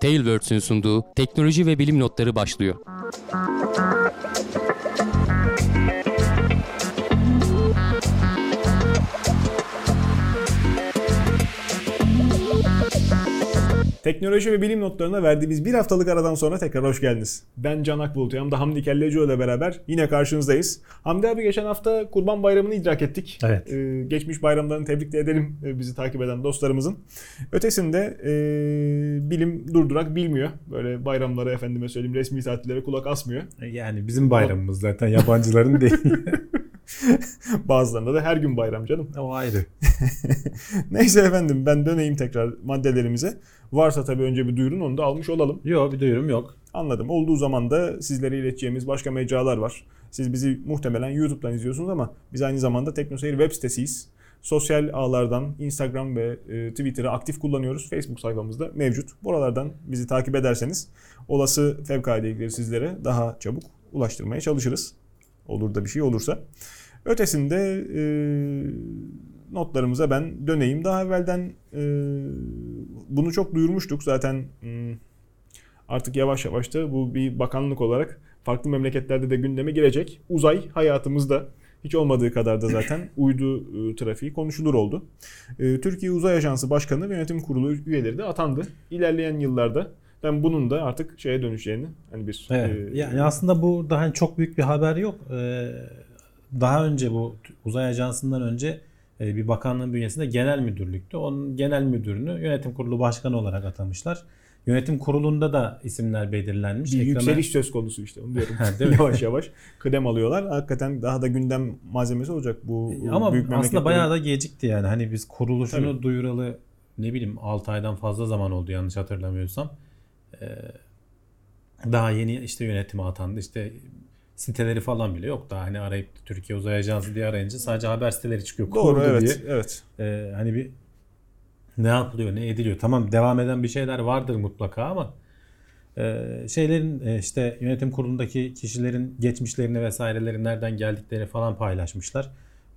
Tailwords'ün sunduğu teknoloji ve bilim notları başlıyor. Teknoloji ve bilim notlarına verdiğimiz bir haftalık aradan sonra tekrar hoş geldiniz. Ben Can Akbulut, yanımda Hamdi Kellecioğlu ile beraber yine karşınızdayız. Hamdi abi geçen hafta Kurban Bayramı'nı idrak ettik. Evet. Ee, geçmiş bayramlarını tebrik de edelim e, bizi takip eden dostlarımızın. Ötesinde e, bilim durdurak bilmiyor. Böyle bayramlara efendime söyleyeyim resmi tatillere kulak asmıyor. Yani bizim bayramımız zaten yabancıların değil. Bazılarında da her gün bayram canım. o ayrı. Neyse efendim ben döneyim tekrar maddelerimize. Varsa tabii önce bir duyurun onu da almış olalım. Yok bir duyurum yok. Anladım. Olduğu zaman da sizlere ileteceğimiz başka mecralar var. Siz bizi muhtemelen YouTube'dan izliyorsunuz ama biz aynı zamanda TeknoSeyir web sitesiyiz. Sosyal ağlardan Instagram ve e, Twitter'ı aktif kullanıyoruz. Facebook sayfamızda mevcut. Buralardan bizi takip ederseniz olası fevkaladelikleri sizlere daha çabuk ulaştırmaya çalışırız. Olur da bir şey olursa. Ötesinde e, notlarımıza ben döneyim. Daha evvelden e, bunu çok duyurmuştuk. Zaten hmm, artık yavaş yavaş da bu bir bakanlık olarak farklı memleketlerde de gündeme girecek. Uzay hayatımızda hiç olmadığı kadar da zaten uydu e, trafiği konuşulur oldu. E, Türkiye Uzay Ajansı Başkanı ve Yönetim Kurulu üyeleri de atandı. İlerleyen yıllarda ben bunun da artık şeye dönüşeceğini hani bir Evet. e, Yani aslında bu daha hani çok büyük bir haber yok. Ee, daha önce bu uzay ajansından önce e, bir bakanlığın bünyesinde genel müdürlüktü. Onun genel müdürünü yönetim kurulu başkanı olarak atamışlar. Yönetim kurulunda da isimler belirlenmiş. bir Ekrana- yükseliş söz konusu işte onu diyorum. Değil mi? yavaş yavaş kıdem alıyorlar. Hakikaten daha da gündem malzemesi olacak bu Ama büyük aslında bayağı da gecikti yani. Hani biz kuruluşunu Tabii. duyuralı ne bileyim 6 aydan fazla zaman oldu yanlış hatırlamıyorsam. Ee, daha yeni işte yönetime atandı. İşte siteleri falan bile yok. Daha hani arayıp Türkiye Uzay Ajansı diye arayınca sadece haber siteleri çıkıyor. Doğru evet. diye. Evet. Ee, hani bir ne yapılıyor, ne ediliyor. Tamam devam eden bir şeyler vardır mutlaka ama e, şeylerin e, işte yönetim kurulundaki kişilerin geçmişlerini vesaireleri nereden geldikleri falan paylaşmışlar.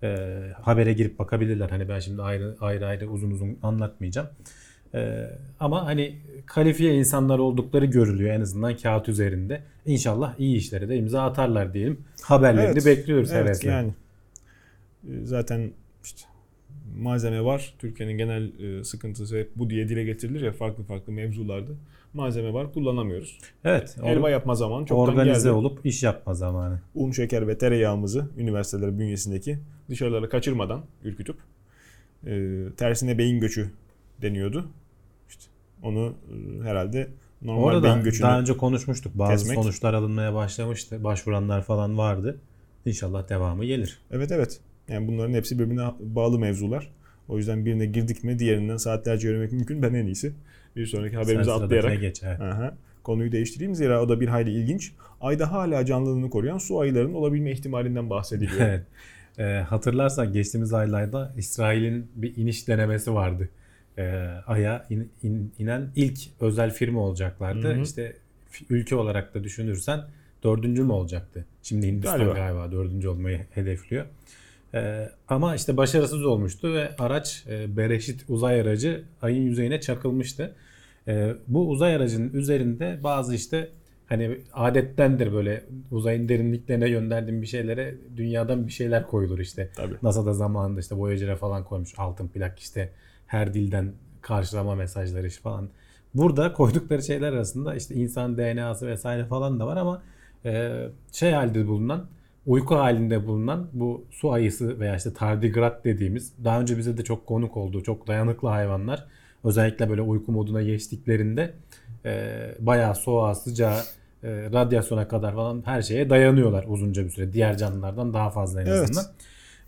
E, habere girip bakabilirler. Hani ben şimdi ayrı ayrı ayrı uzun uzun anlatmayacağım. E, ama hani kalifiye insanlar oldukları görülüyor en azından kağıt üzerinde. İnşallah iyi işlere de imza atarlar diyelim. Haberlerini Evet. bekliyoruz Evet hevesle. yani e, zaten işte malzeme var. Türkiye'nin genel e, sıkıntısı hep bu diye dile getirilir ya farklı farklı mevzularda. Malzeme var kullanamıyoruz. Evet. Elma yapma zamanı çoktan organize geldi. olup iş yapma zamanı. Un, şeker ve tereyağımızı üniversiteler bünyesindeki dışarılara kaçırmadan ürkütüp e, tersine beyin göçü deniyordu. Onu e, herhalde normal Orada beyin göçünü daha önce konuşmuştuk. Bazı kesmek. sonuçlar alınmaya başlamıştı. Başvuranlar falan vardı. İnşallah devamı gelir. Evet evet. Yani bunların hepsi birbirine bağlı mevzular. O yüzden birine girdik mi diğerinden saatlerce yürümek mümkün. Ben en iyisi bir sonraki sıradakine atlayarak geç. evet. Aha, konuyu değiştireyim. Zira o da bir hayli ilginç. Ayda hala canlılığını koruyan su ayılarının olabilme ihtimalinden bahsediliyor. Evet. Ee, hatırlarsan geçtiğimiz aylarda İsrail'in bir iniş denemesi vardı. Ee, Ay'a in- in- inen ilk özel firma olacaklardı. Hı hı. İşte ülke olarak da düşünürsen dördüncü mü olacaktı? Şimdi Hindistan Galiba. galiba, dördüncü olmayı hedefliyor. Ee, ama işte başarısız olmuştu ve araç e, Bereşit uzay aracı ayın yüzeyine çakılmıştı. Ee, bu uzay aracının üzerinde bazı işte hani adettendir böyle uzayın derinliklerine gönderdiğim bir şeylere dünyadan bir şeyler koyulur işte. Tabii. NASA'da zamanında işte Voyager'e falan koymuş altın plak işte her dilden karşılama mesajları falan. Burada koydukları şeyler arasında işte insan DNA'sı vesaire falan da var ama e, şey halde bulunan uyku halinde bulunan bu su ayısı veya işte tardigrat dediğimiz daha önce bize de çok konuk olduğu çok dayanıklı hayvanlar özellikle böyle uyku moduna geçtiklerinde e, bayağı soğuğa sıcağa e, radyasyona kadar falan her şeye dayanıyorlar uzunca bir süre diğer canlılardan daha fazla en Evet.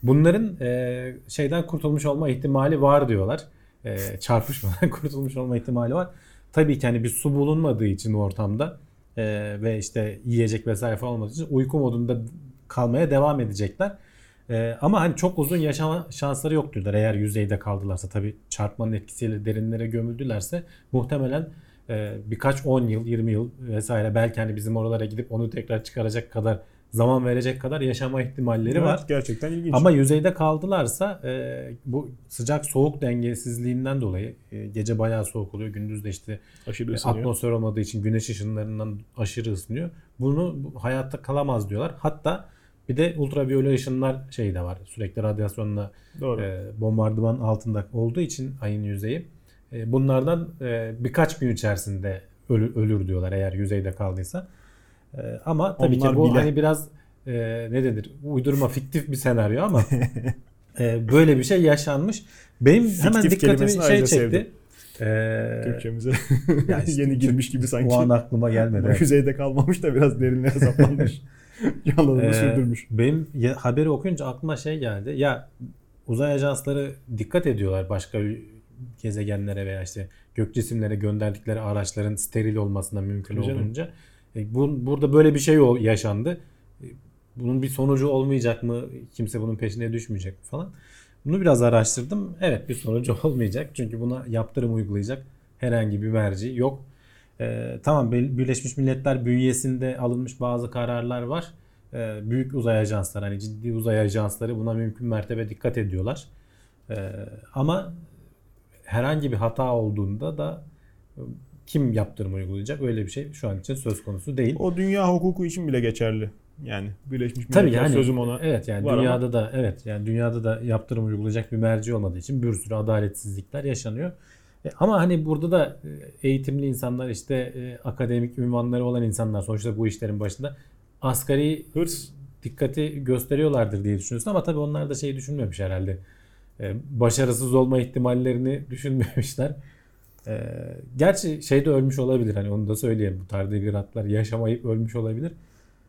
Bunların e, şeyden kurtulmuş olma ihtimali var diyorlar. E, çarpışmadan kurtulmuş olma ihtimali var. Tabii ki hani bir su bulunmadığı için ortamda e, ve işte yiyecek vesaire falan olmadığı için uyku modunda kalmaya devam edecekler. E, ama hani çok uzun yaşama şansları yok diyorlar eğer yüzeyde kaldılarsa. Tabii çarpmanın etkisiyle derinlere gömüldülerse muhtemelen e, birkaç 10 yıl, 20 yıl vesaire belki hani bizim oralara gidip onu tekrar çıkaracak kadar zaman verecek kadar yaşama ihtimalleri Evet, var. Gerçekten ilginç. Ama yüzeyde kaldılarsa e, bu sıcak soğuk dengesizliğinden dolayı e, gece bayağı soğuk oluyor. Gündüz de işte aşırı e, atmosfer olmadığı için güneş ışınlarından aşırı ısınıyor. Bunu bu, hayatta kalamaz diyorlar. Hatta bir de ultraviyole ışınlar şey de var. Sürekli radyasyonla Doğru. e, bombardıman altında olduğu için ayın yüzeyi. E, bunlardan e, birkaç gün içerisinde ölür, ölür diyorlar eğer yüzeyde kaldıysa. E, ama tabii Onlar ki bu bile. hani biraz e, ne denir uydurma fiktif bir senaryo ama e, böyle bir şey yaşanmış. Benim hemen Fiktif dikkatimi kelimesini şey çekti. sevdim. E, Türkçemize ya işte yeni girmiş gibi sanki. o an aklıma gelmedi. Yüzeyde kalmamış da biraz derinlere saplanmış. Canlılığını Ee, sürdürmüş. Benim ya- haberi okuyunca aklıma şey geldi. Ya uzay ajansları dikkat ediyorlar başka gezegenlere veya işte gök cisimlere gönderdikleri araçların steril olmasına mümkün Tabii canım. olduğunca. E, bu, burada böyle bir şey yaşandı. E, Bunun bir sonucu olmayacak mı? Kimse bunun peşine düşmeyecek mi falan. Bunu biraz araştırdım. Evet bir sonucu olmayacak. Çünkü buna yaptırım uygulayacak herhangi bir merci yok. Ee, tamam Bir- Birleşmiş Milletler bünyesinde alınmış bazı kararlar var. Ee, büyük uzay ajansları hani ciddi uzay ajansları buna mümkün mertebe dikkat ediyorlar. Ee, ama herhangi bir hata olduğunda da e, kim yaptırım uygulayacak öyle bir şey şu an için söz konusu değil. O dünya hukuku için bile geçerli. Yani Birleşmiş Tabii Milletler yani sözüm ona. evet yani dünyada da evet yani dünyada da yaptırım uygulayacak bir merci olmadığı için bir sürü adaletsizlikler yaşanıyor. E, ama hani burada da e, eğitimli insanlar işte e, akademik ünvanları olan insanlar sonuçta bu işlerin başında asgari Hırs. dikkati gösteriyorlardır diye düşünüyorsun ama tabii onlar da şeyi düşünmemiş herhalde. E, başarısız olma ihtimallerini düşünmemişler. E, gerçi şeyde ölmüş olabilir hani onu da söyleyeyim bu tardigratlar yaşamayıp ölmüş olabilir.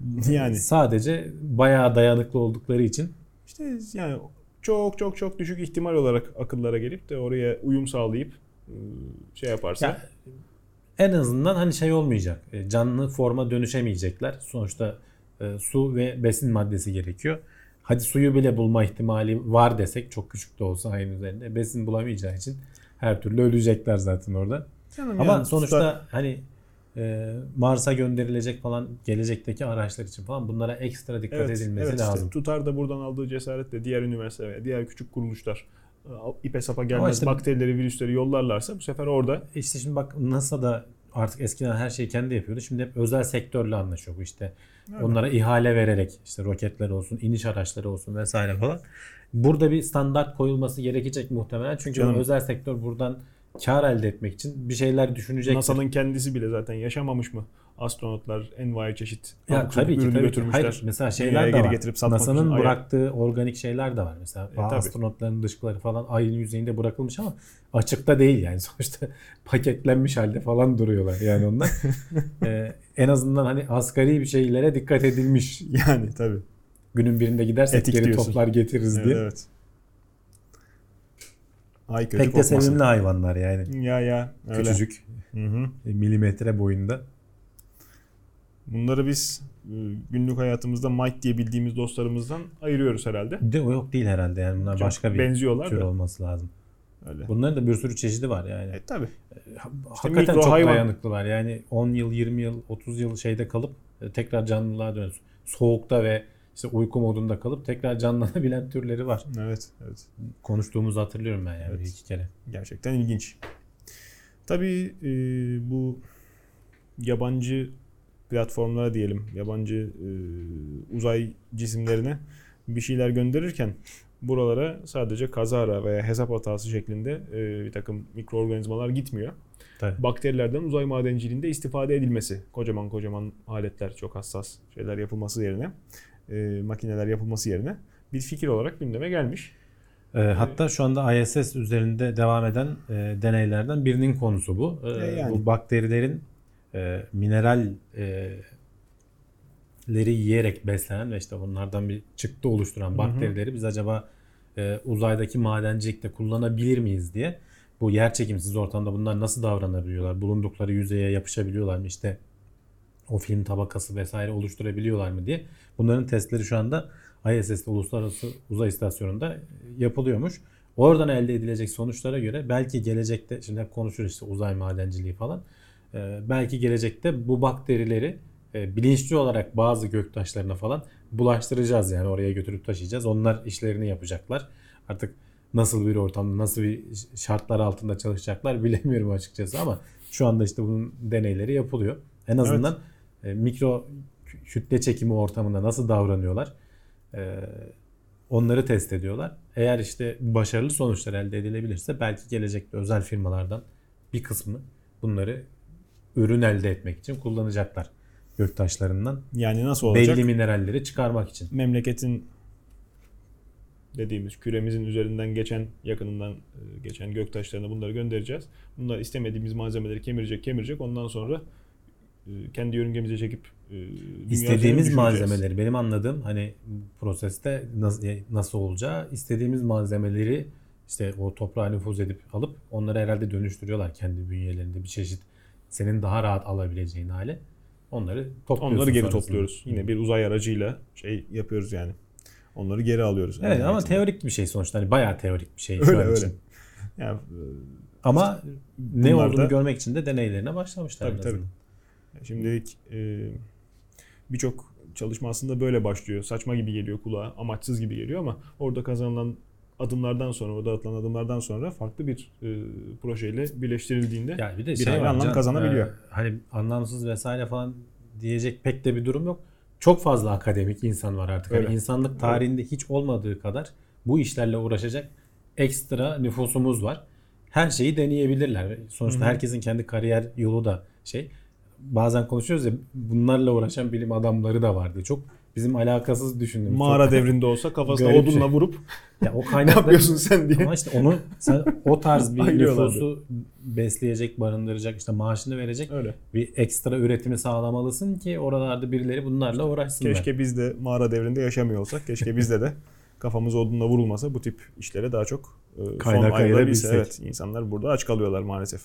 Yani Sadece bayağı dayanıklı oldukları için işte yani çok çok çok düşük ihtimal olarak akıllara gelip de oraya uyum sağlayıp e, şey yaparsa ya, en azından hani şey olmayacak. e, Canlı forma dönüşemeyecekler. Sonuçta e, su ve besin maddesi gerekiyor. Hadi suyu bile bulma ihtimali var desek çok küçük de olsa ayın üzerinde. Besin bulamayacağı için her türlü ölecekler zaten orada. Canım Ama yani sonuçta hani e, Mars'a gönderilecek falan gelecekteki araçlar için falan bunlara ekstra dikkat evet, edilmesi evet işte lazım. tutar da buradan aldığı cesaretle diğer üniversite ve diğer küçük kuruluşlar e, ipe sapa gelmez işte- bakterileri, virüsleri yollarlarsa bu sefer orada İşte şimdi bak NASA da artık eskiden her şeyi kendi yapıyordu. Şimdi hep özel sektörle anlaşıyor bu işte. Öyle. Onlara ihale vererek işte roketler olsun, iniş araçları olsun vesaire falan. Burada bir standart koyulması gerekecek muhtemelen. Çünkü Canım. özel sektör buradan kar elde etmek için bir şeyler düşünecektir. NASA'nın kendisi bile zaten yaşamamış mı? Astronotlar envai çeşit ya tabii ki, ürünü tabii götürmüşler. Hayır, mesela şeyler de var. getirip satmak için NASA'nın Ay'a. bıraktığı organik şeyler de var. Mesela E, tabii. astronotların dışkıları falan ayın yüzeyinde bırakılmış ama açıkta değil yani. Sonuçta paketlenmiş halde falan duruyorlar yani onlar. Ee, en azından hani asgari bir şeylere dikkat edilmiş. Yani tabii. Günün birinde gidersek Etik geri diyorsun. toplar getiririz Evet. diye. evet. Ay kötü Pek de kokmasın. sevimli hayvanlar yani. Ya ya öyle. Küçücük Hı hı. e, milimetre boyunda. Bunları biz e, günlük hayatımızda Mike diye bildiğimiz dostlarımızdan ayırıyoruz herhalde. De yok değil herhalde yani bunlar Çok başka bir benziyorlar tür da. olması lazım. Öyle. Bunların da bir sürü çeşidi var yani. E tabii. Hakikaten mikro çok hayvan. dayanıklılar. Yani 10 yıl, 20 yıl, 30 yıl şeyde kalıp e, tekrar canlılığa dönüyor. Soğukta ve işte uyku modunda kalıp tekrar canlanabilen türleri var. Evet, evet. Konuştuğumuzu hatırlıyorum ben yani Evet. bir iki kere. Gerçekten ilginç. Tabii e, bu yabancı platformlara diyelim, yabancı e, uzay cisimlerine bir şeyler gönderirken buralara sadece kazara veya hesap hatası şeklinde e, bir takım mikroorganizmalar gitmiyor. Tabii. Bakterilerden uzay madenciliğinde istifade edilmesi, kocaman kocaman aletler, çok hassas şeyler yapılması yerine, e, makineler yapılması yerine bir fikir olarak gündeme gelmiş. E, hatta şu anda ISS üzerinde devam eden e, deneylerden birinin konusu bu. E, E, yani. Bu bakterilerin e, mineral e, leri yiyerek beslenen ve işte onlardan bir çıktı oluşturan bakterileri biz acaba e, uzaydaki madencilikte kullanabilir miyiz diye bu yerçekimsiz ortamda bunlar nasıl davranabiliyorlar? Bulundukları yüzeye yapışabiliyorlar mı? İşte o film tabakası vesaire oluşturabiliyorlar mı diye. Bunların testleri şu anda ISS'te Uluslararası Uzay İstasyonu'nda yapılıyormuş. Oradan elde edilecek sonuçlara göre belki gelecekte şimdi hep konuşuruz işte uzay madenciliği falan. Ee, belki gelecekte bu bakterileri e, bilinçli olarak bazı göktaşlarına falan bulaştıracağız yani oraya götürüp taşıyacağız. Onlar işlerini yapacaklar. Artık nasıl bir ortamda, nasıl bir şartlar altında çalışacaklar bilemiyorum açıkçası ama şu anda işte bunun deneyleri yapılıyor. En azından e, mikro kütle çekimi ortamında nasıl davranıyorlar? E, onları test ediyorlar. Eğer işte başarılı sonuçlar elde edilebilirse belki gelecekte özel firmalardan bir kısmı bunları ürün elde etmek için kullanacaklar göktaşlarından. Yani nasıl olacak? Belli mineralleri çıkarmak için. Memleketin dediğimiz küremizin üzerinden geçen yakınından e, geçen göktaşlarına bunları göndereceğiz. Bunlar istemediğimiz malzemeleri kemirecek kemirecek. Ondan sonra kendi yörüngemize çekip e, İstediğimiz malzemeleri benim anladığım hani proseste nasıl, nasıl olacağı istediğimiz malzemeleri işte o toprağa nüfuz edip alıp onları herhalde dönüştürüyorlar kendi bünyelerinde bir çeşit senin daha rahat alabileceğin hale. Onları topluyorsun Onları geri sonrasında. topluyoruz. Yine bir uzay aracıyla şey yapıyoruz yani. Onları geri alıyoruz. Evet ama nihayetinde. teorik bir şey sonuçta. Hani bayağı teorik bir şey öyle öyle. için. Yani Ama ne olduğunu da- görmek için de deneylerine başlamışlar. Tabii, tabii. Şimdilik e, birçok çalışma aslında böyle başlıyor. Saçma gibi geliyor kulağa, amaçsız gibi geliyor ama orada kazanılan adımlardan sonra, orada atılan adımlardan sonra farklı bir e, projeyle birleştirildiğinde Ya bir de bir şey var, anlam Can, kazanabiliyor. e, hani anlamsız vesaire falan diyecek pek de bir durum yok. Çok fazla akademik insan var artık. Hani Öyle. insanlık tarihinde hiç olmadığı kadar bu işlerle uğraşacak ekstra nüfusumuz var. Her şeyi deneyebilirler. Sonuçta Hı hı. herkesin kendi kariyer yolu da şey. Bazen konuşuyoruz ya bunlarla uğraşan bilim adamları da vardı. Çok bizim alakasız düşündüğümüz. mağara çok- devrinde olsa kafasına Garip odunla şey. vurup Ya o ne kaynakları yapıyorsun sen diye. ama işte onu sen o tarz bir nüfusu besleyecek, barındıracak, işte maaşını verecek Öyle. bir ekstra üretimi sağlamalısın ki oralarda birileri bunlarla uğraşsınlar. Keşke biz de mağara devrinde yaşamıyor olsak. Keşke bizde de kafamız odunla vurulmasa bu tip işlere daha çok e, Kaynak ayırabilsek. Evet, insanlar burada aç kalıyorlar maalesef.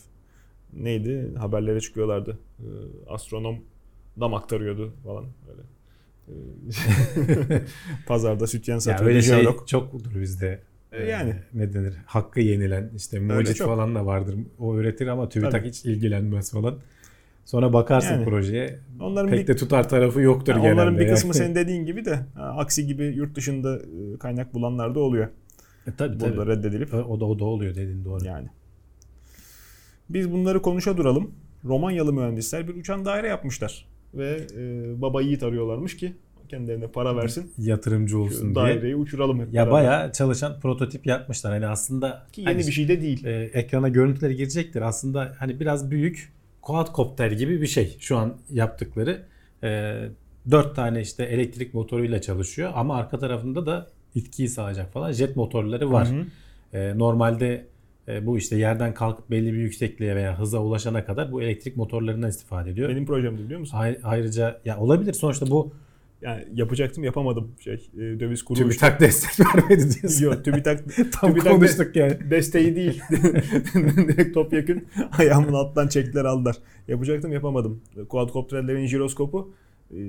Neydi? Haberlere çıkıyorlardı. E, astronom dam aktarıyordu falan böyle. E, Pazarda sütyen ya satıyordu. öyle şey jeolog. çoktur bizde. E, yani. ne denir? Hakkı yenilen işte mucit çok. falan da vardır. O üretir ama TÜBİTAK Tabii. hiç ilgilenmez falan. Sonra bakarsın Yani. projeye Onların pek bir, de tutar tarafı yoktur genelde. onların bir yani. kısmı senin dediğin gibi de aksi gibi yurt dışında e, kaynak bulanlar da oluyor. E, tabii Burada tabii. reddedilip O da, o da oluyor dediğin doğru. Yani. Biz bunları konuşa duralım. Romanyalı mühendisler bir uçan daire yapmışlar. Ve e, baba yiğit arıyorlarmış ki kendilerine para versin. Yatırımcı olsun diye. daireyi uçuralım hep Ya beraber. bayağı çalışan prototip yapmışlar. Hani aslında Ki yeni hani bir şey de değil. e, ekrana görüntüleri girecektir. Aslında hani biraz büyük quadcopter gibi bir şey şu an yaptıkları. E, 4 tane işte elektrik motoruyla çalışıyor ama arka tarafında da itkiyi sağlayacak falan jet motorları var. Hı hı. E, normalde bu işte yerden kalkıp belli bir yüksekliğe veya hıza ulaşana kadar bu elektrik motorlarından istifade ediyor. Benim projemdi biliyor musun? Ay- ayrıca ya olabilir sonuçta bu Yani yapacaktım yapamadım. Şey, e, döviz kuru uçtu. TÜBİTAK destek vermedi diyorsun. Yok TÜBİTAK, Tam TÜBİTAK konuştuk yani. desteği değil. Direkt topyekun ayağımın alttan çektiler aldılar. Yapacaktım yapamadım. Quadcopterlerin jiroskopu e,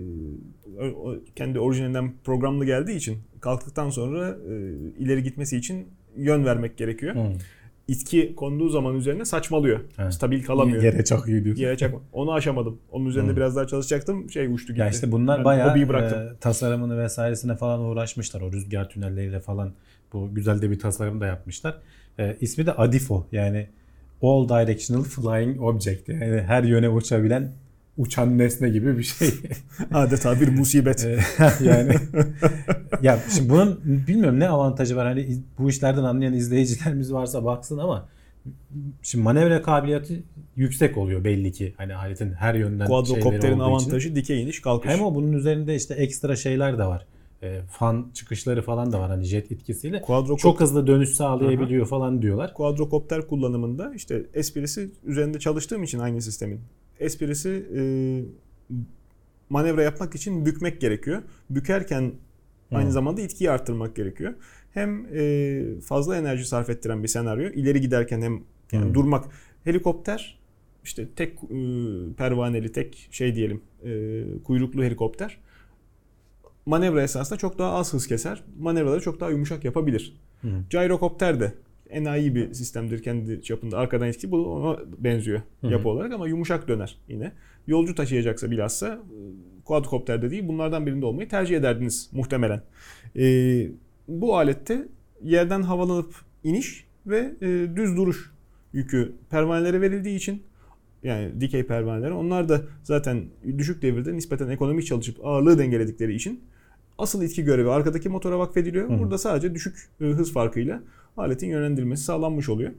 kendi orijinalinden programlı geldiği için kalktıktan sonra e, ileri gitmesi için yön vermek gerekiyor. Hı. İtki konduğu zaman üzerine saçmalıyor. Evet. Stabil kalamıyor. Yere çakıyor diyorsun. Yere çakma. Onu aşamadım. Onun üzerinde Hı. biraz daha çalışacaktım. Şey uçtu gitti. Ya işte bunlar Ben bayağı bıraktım. e, tasarımını vesairesine falan uğraşmışlar. O rüzgar tünelleriyle falan bu güzel de bir tasarım da yapmışlar. E, ismi de ADIFO yani All Directional Flying Object. Yani her yöne uçabilen uçan nesne gibi bir şey. Adeta bir musibet. Yani ya şimdi bunun bilmiyorum ne avantajı var. Hani bu işlerden anlayan izleyicilerimiz varsa baksın ama şimdi manevra kabiliyeti yüksek oluyor belli ki. Hani aletin her yönden şeyleri Quadrocopter'in olduğu için. avantajı dikey iniş kalkış. Hem o bunun üzerinde işte ekstra şeyler de var. E, fan çıkışları falan da var hani jet etkisiyle. Quadrocopter Çok hızlı dönüş sağlayabiliyor falan diyorlar. Quadrocopter kullanımında işte esprisi üzerinde çalıştığım için aynı sistemin. Esprisi e, manevra yapmak için bükmek gerekiyor. Bükerken aynı Hmm. zamanda itkiyi arttırmak gerekiyor. Hem e, fazla enerji sarf ettiren bir senaryo. İleri giderken hem yani Hmm. durmak. Helikopter işte tek e, pervaneli, tek şey diyelim e, kuyruklu helikopter manevra esnasında çok daha az hız keser. Manevraları çok daha yumuşak yapabilir. Hı. Gyrocopter de enayi bir sistemdir kendi çapında. Arkadan itki bu ona benziyor Hı hı. yapı olarak ama yumuşak döner yine. Yolcu taşıyacaksa bilhassa e, quadcopterde değil bunlardan birinde olmayı tercih ederdiniz muhtemelen. Ee, bu alette yerden havalanıp iniş ve e, düz duruş yükü pervanelere verildiği için yani dikey pervaneler onlar da zaten düşük devirde nispeten ekonomik çalışıp ağırlığı dengeledikleri için asıl itki görevi arkadaki motora vakfediliyor. Hı hı. Burada sadece düşük e, hız farkıyla aletin yönlendirilmesi sağlanmış oluyor.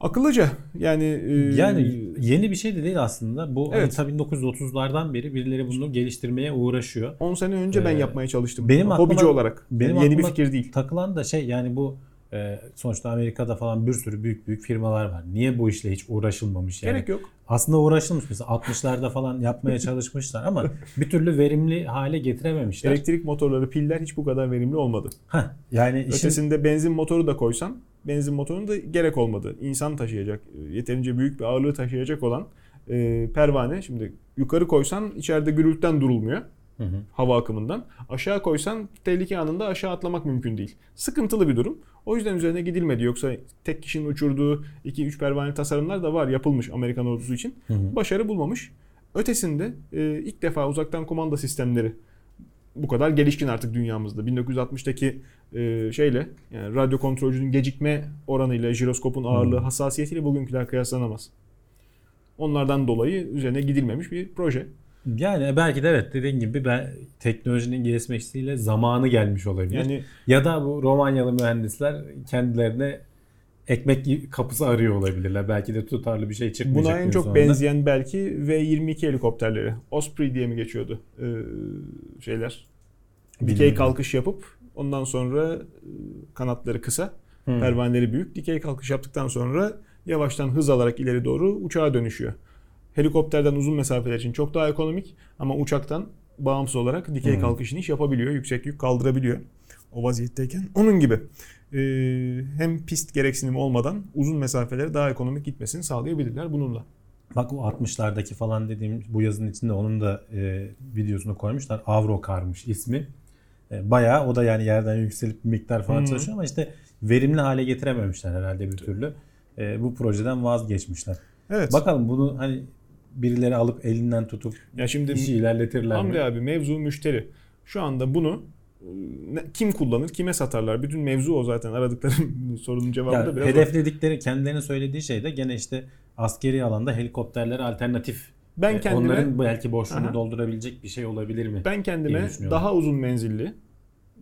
Akıllıca yani e, Yani yeni bir şey de değil aslında. Bu hani Evet. tabii 1930'lardan beri birileri bunu geliştirmeye uğraşıyor. 10 sene önce ben Ee, yapmaya çalıştım. benim hobici aklıma- olarak. benim Yani yeni bir fikir değil. Takılan da şey yani bu e, sonuçta Amerika'da falan bir sürü büyük büyük firmalar var. Niye bu işle hiç uğraşılmamış yani? Gerek yok. Aslında uğraşılmış mesela 60'larda falan yapmaya çalışmışlar ama bir türlü verimli hale getirememişler. Elektrik motorları, piller hiç bu kadar verimli olmadı. Heh, yani işin Ötesinde benzin motoru da koysan benzin motorunu da gerek olmadı. İnsan taşıyacak, yeterince büyük bir ağırlığı taşıyacak olan e, pervane. Şimdi yukarı koysan içeride gürültüden durulmuyor Hı hı. hava akımından. Aşağı koysan tehlike anında aşağı atlamak mümkün değil. Sıkıntılı bir durum. O yüzden üzerine gidilmedi. Yoksa tek kişinin uçurduğu 2-3 pervane tasarımlar da var yapılmış Amerikan ordusu için. Hı hı. Başarı bulmamış. Ötesinde e, ilk defa uzaktan kumanda sistemleri bu kadar gelişkin artık dünyamızda. 1960'taki e, şeyle yani radyo kontrolcünün gecikme oranıyla jiroskopun ağırlığı Hmm. hassasiyetiyle bugünküler kıyaslanamaz. Onlardan dolayı üzerine gidilmemiş bir proje. Yani belki de evet dediğin gibi ben teknolojinin gelişmesiyle zamanı gelmiş olabilir. Yani ya da bu Romanyalı mühendisler kendilerine ekmek kapısı arıyor olabilirler. Belki de tutarlı bir şey çıkmayacak. buna en çok sonunda. benzeyen belki V22 helikopterleri. Osprey diye mi geçiyordu e, şeyler? Dikey kalkış yapıp ondan sonra e, kanatları kısa, Hı. pervaneleri büyük. Dikey kalkış yaptıktan sonra yavaştan hız alarak ileri doğru uçağa dönüşüyor. Helikopterden uzun mesafeler için çok daha ekonomik ama uçaktan bağımsız olarak dikey Hı. kalkışını iş yapabiliyor. Yüksek yük kaldırabiliyor o vaziyetteyken. Onun gibi e, hem pist gereksinimi olmadan uzun mesafelere daha ekonomik gitmesini sağlayabilirler bununla. Bak o 60'lardaki falan dediğim bu yazının içinde onun da e, videosunu koymuşlar. Avrokar'mış ismi. E, bayağı o da yani yerden yükselip bir miktar falan Hı. çalışıyor ama işte verimli hale getirememişler herhalde bir türlü. E, bu projeden vazgeçmişler. Evet. Bakalım bunu hani birileri alıp elinden tutup ya şimdi işi ilerletirler Hamdi mi? abi mevzu müşteri. Şu anda bunu kim kullanır, kime satarlar? Bütün mevzu o zaten. Aradıkları sorunun cevabı Ya, da biraz o. hedefledikleri kendilerinin söylediği şey de gene işte askeri alanda helikopterlere alternatif. Ben e, kendime onların belki boşluğunu Aha. doldurabilecek bir şey olabilir mi? ben kendime daha uzun menzilli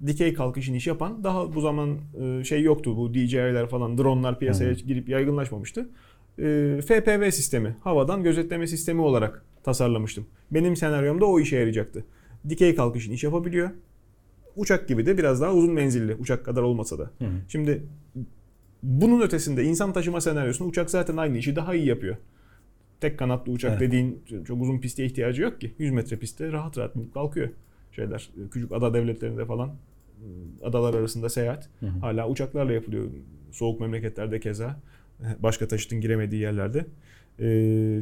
dikey kalkışın iş yapan daha bu zaman e, şey yoktu bu DJI'ler falan dronlar piyasaya Hı. girip yaygınlaşmamıştı. E, FPV sistemi havadan gözetleme sistemi olarak tasarlamıştım. Benim senaryomda o işe yarayacaktı. Dikey kalkışın iş yapabiliyor. Uçak gibi de biraz daha uzun menzilli uçak kadar olmasa da. Hı. Şimdi bunun ötesinde insan taşıma senaryosunda uçak zaten aynı işi daha iyi yapıyor. Tek kanatlı uçak Evet. dediğin çok uzun piste ihtiyacı yok ki. 100 metre pistte rahat rahat kalkıyor şeyler. Küçük ada devletlerinde falan adalar arasında seyahat Hı hı. hala uçaklarla yapılıyor. Soğuk memleketlerde keza başka taşıtın giremediği yerlerde. Ee,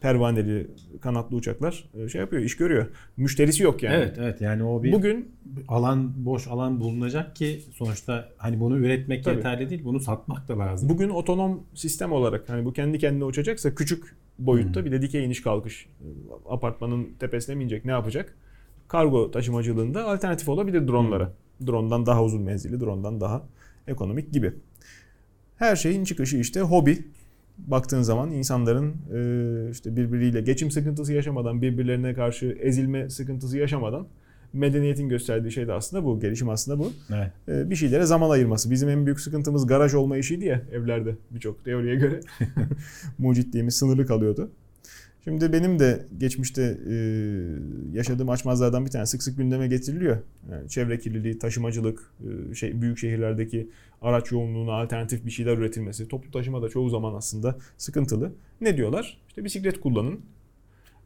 pervaneli kanatlı uçaklar e, şey yapıyor, iş görüyor. Müşterisi yok yani. Evet evet yani o bir Bugün alan boş alan bulunacak ki sonuçta hani bunu üretmek Tabii. yeterli değil bunu satmak da lazım. Bugün otonom sistem olarak hani bu kendi kendine uçacaksa küçük boyutta Hmm. bir de dikey iniş kalkış apartmanın tepesine mi inecek ne yapacak? Kargo taşımacılığında alternatif olabilir dronlara. Drone'dan daha uzun menzilli, drone'dan daha ekonomik gibi. Her şeyin çıkışı işte hobi. Baktığın zaman insanların e, işte birbiriyle geçim sıkıntısı yaşamadan, birbirlerine karşı ezilme sıkıntısı yaşamadan medeniyetin gösterdiği şey de aslında bu. Gelişim aslında bu Evet. e, bir şeylere zaman ayırması. Bizim en büyük sıkıntımız garaj olma işiydi ya evlerde birçok teoriye göre. Mucitliğimiz sınırlı kalıyordu. Şimdi benim de geçmişte e, yaşadığım açmazlardan bir tane sık sık gündeme getiriliyor. Yani çevre kirliliği, taşımacılık, e, şey büyük şehirlerdeki araç yoğunluğuna alternatif bir şeyler üretilmesi. Toplu taşıma da çoğu zaman aslında sıkıntılı. Ne diyorlar? İşte bisiklet kullanın.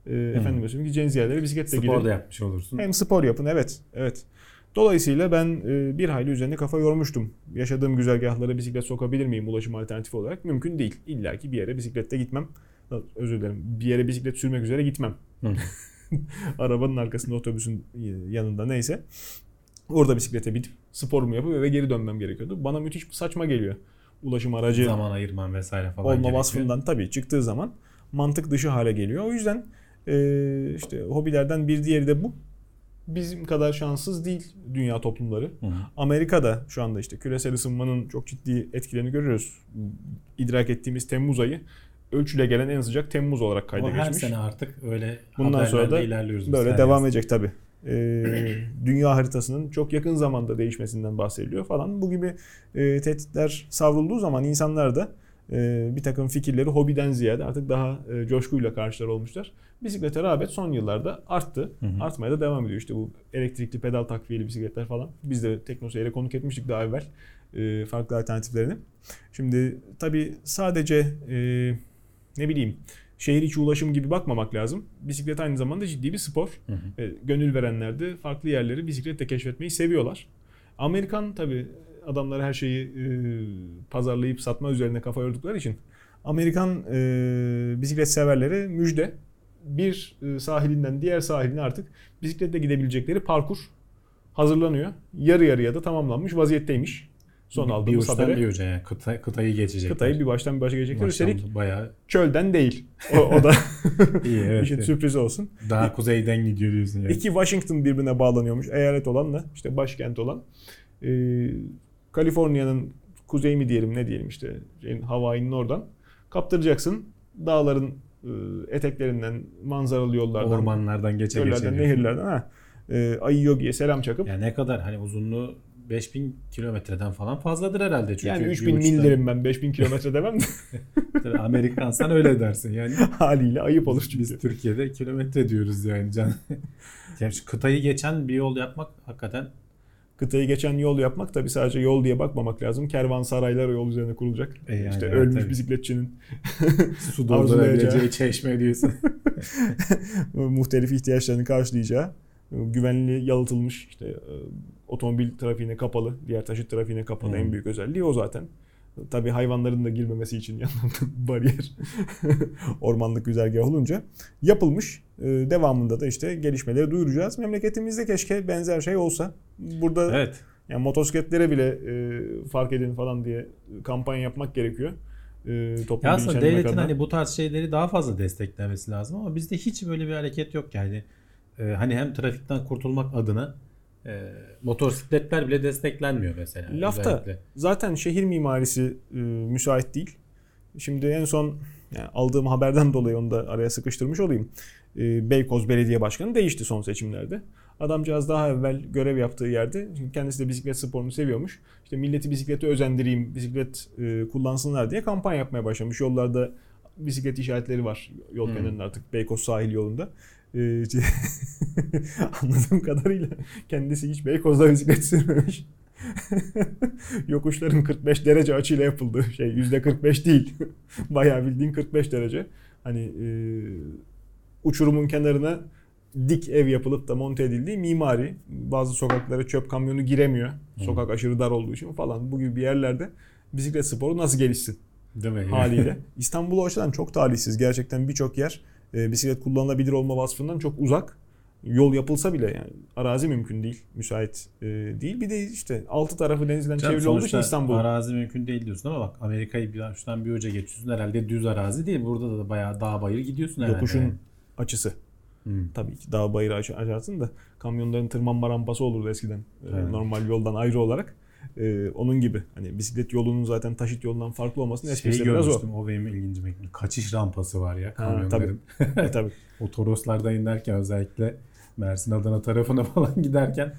E, efendim söyleyeyim gideceğiniz yerlere bisikletle gidin. Spor da yapmış olursun. Hem spor yapın evet. Evet. Dolayısıyla ben e, bir hayli üzerine kafa yormuştum. Yaşadığım güzergahlara bisiklet sokabilir miyim ulaşım alternatifi olarak? Mümkün değil. İlla ki bir yere bisikletle gitmem. Özür dilerim. Bir yere bisiklet sürmek üzere gitmem. Arabanın arkasında otobüsün yanında neyse. Orada bisiklete binip sporumu yapıp eve geri dönmem gerekiyordu. Bana müthiş saçma geliyor. Ulaşım aracı Zaman ayırman vesaire falan olma gerekiyor. vasfından tabii çıktığı zaman mantık dışı hale geliyor. O yüzden Ee, işte hobilerden bir diğeri de bu. Bizim kadar şanssız değil dünya toplumları. Hı hı. Amerika'da şu anda işte küresel ısınmanın çok ciddi etkilerini görüyoruz. İdrak ettiğimiz Temmuz ayı ölçüle gelen en sıcak Temmuz olarak kayda Ama her geçmiş. sene artık öyle Bundan sonra da ilerliyoruz. Böyle devam edecek tabii. Ee, dünya haritasının çok yakın zamanda değişmesinden bahsediliyor falan. Bu gibi e, tehditler savrulduğu zaman insanlar da e, bir takım fikirleri hobiden ziyade artık daha e, coşkuyla karşılar olmuşlar. Bisiklete rağbet son yıllarda arttı. Hı hı. Artmaya da devam ediyor. İşte bu elektrikli pedal takviyeli bisikletler falan. Biz de Teknoseyir'e konuk etmiştik daha evvel e, farklı alternatiflerini. Şimdi tabii sadece e, ne bileyim şehir içi ulaşım gibi bakmamak lazım. Bisiklet aynı zamanda ciddi bir spor. Hı hı. Ve gönül verenler de farklı yerleri bisikletle keşfetmeyi seviyorlar. Amerikan tabi adamları her şeyi e, pazarlayıp satma üzerine kafa yordukları için Amerikan e, bisiklet severleri müjde bir e, sahilinden diğer sahiline artık bisikletle gidebilecekleri parkur hazırlanıyor. Yarı yarıya da tamamlanmış vaziyetteymiş. Son bir aldığımız uçtan habere bir uca yani kıta, kıtayı geçecekler. kıtayı bir baştan bir başa gelecekler. Maşallah, Üstelik bayağı çölden değil. O, o da iyi evet. işin sürprizi olsun. Daha kuzeyden gidiyor diyorsun yani. İki Washington birbirine bağlanıyormuş. Eyalet olanla işte başkent olan. Ee, Kaliforniya'nın kuzey mi diyelim ne diyelim işte şeyin, Hawaii'nin oradan kaptıracaksın. Dağların e, eteklerinden, manzaralı yollardan, Ormanlardan geçe geçe. nehirlerden ha. E, Ayı Yogi'ye selam çakıp Yani ne kadar hani uzunluğu 5000 kilometreden falan fazladır herhalde çünkü. yani bir 3000 uçtan- mil derim ben 5000 kilometre demem de Tabii Amerikansan öyle dersin yani. haliyle ayıp olur çünkü. Biz Türkiye'de kilometre diyoruz yani can. yani şu kıtayı geçen bir yol yapmak hakikaten Kıtayı geçen yol yapmak tabi sadece yol diye bakmamak lazım. Kervansaraylar yol üzerine kurulacak. E yani işte evet, ölmüş tabii. bisikletçinin su doldurabileceği çeşme diyorsun. muhtelif ihtiyaçlarını karşılayacağı güvenli yalıtılmış işte otomobil trafiğine kapalı, diğer taşıt trafiğine kapalı Hı. en büyük özelliği o zaten. Tabii hayvanların da girmemesi için yanında bariyer ormanlık güzergah olunca yapılmış. E, Devamında da işte gelişmeleri duyuracağız. Memleketimizde keşke benzer şey olsa. Burada evet. yani motosikletlere bile e, fark edin falan diye kampanya yapmak gerekiyor. E, toplum Ya aslında devletin adına. hani bu tarz şeyleri daha fazla desteklemesi lazım ama bizde hiç böyle bir hareket yok yani. Ee, hani hem trafikten kurtulmak adına e, motosikletler bile desteklenmiyor mesela. Lafta özellikle. zaten şehir mimarisi e, müsait değil. Şimdi en son yani aldığım haberden dolayı onu da araya sıkıştırmış olayım. E, Beykoz Belediye Başkanı değişti son seçimlerde. Adamcağız daha evvel görev yaptığı yerde çünkü kendisi de bisiklet sporunu seviyormuş. İşte milleti bisiklete özendireyim, bisiklet e, kullansınlar diye kampanya yapmaya başlamış. Yollarda bisiklet işaretleri var yol Hmm. kenarında artık Beykoz sahil yolunda. E, anladığım kadarıyla kendisi hiç Beykoz'da bisiklet sürmemiş. Yokuşların 45 derece açıyla yapıldığı şey %45 değil. Bayağı bildiğin 45 derece. Hani e, uçurumun kenarına dik ev yapılıp da monte edildiği mimari. Bazı sokaklara çöp kamyonu giremiyor. Sokak aşırı dar olduğu için falan. Bu gibi bir yerlerde bisiklet sporu nasıl gelişsin Değil mi? haliyle. İstanbul o açıdan çok talihsiz. Gerçekten birçok yer e, bisiklet kullanılabilir olma vasfından çok uzak. Yol yapılsa bile yani arazi mümkün değil, müsait e, değil. Bir de işte altı tarafı denizden Canım çevrili olduğu için İstanbul. arazi mümkün değil diyorsun ama bak Amerika'yı bir şuradan bir uca geçiyorsun herhalde düz arazi değil. Burada da bayağı dağ bayır gidiyorsun herhalde. Yokuşun yani. açısı. Hmm. Tabii ki dağ bayırı aç- açarsın da kamyonların tırmanma rampası olurdu eskiden. E, Evet. Normal yoldan ayrı olarak. E, onun gibi. Hani bisiklet yolunun zaten taşıt yolundan farklı olmasının Şey esprisi biraz o. o benim ilgincime gitti. Kaçış rampası var ya Ha, kamyonların. E, tabii. o Toroslardan inerken özellikle Mersin Adana tarafına falan giderken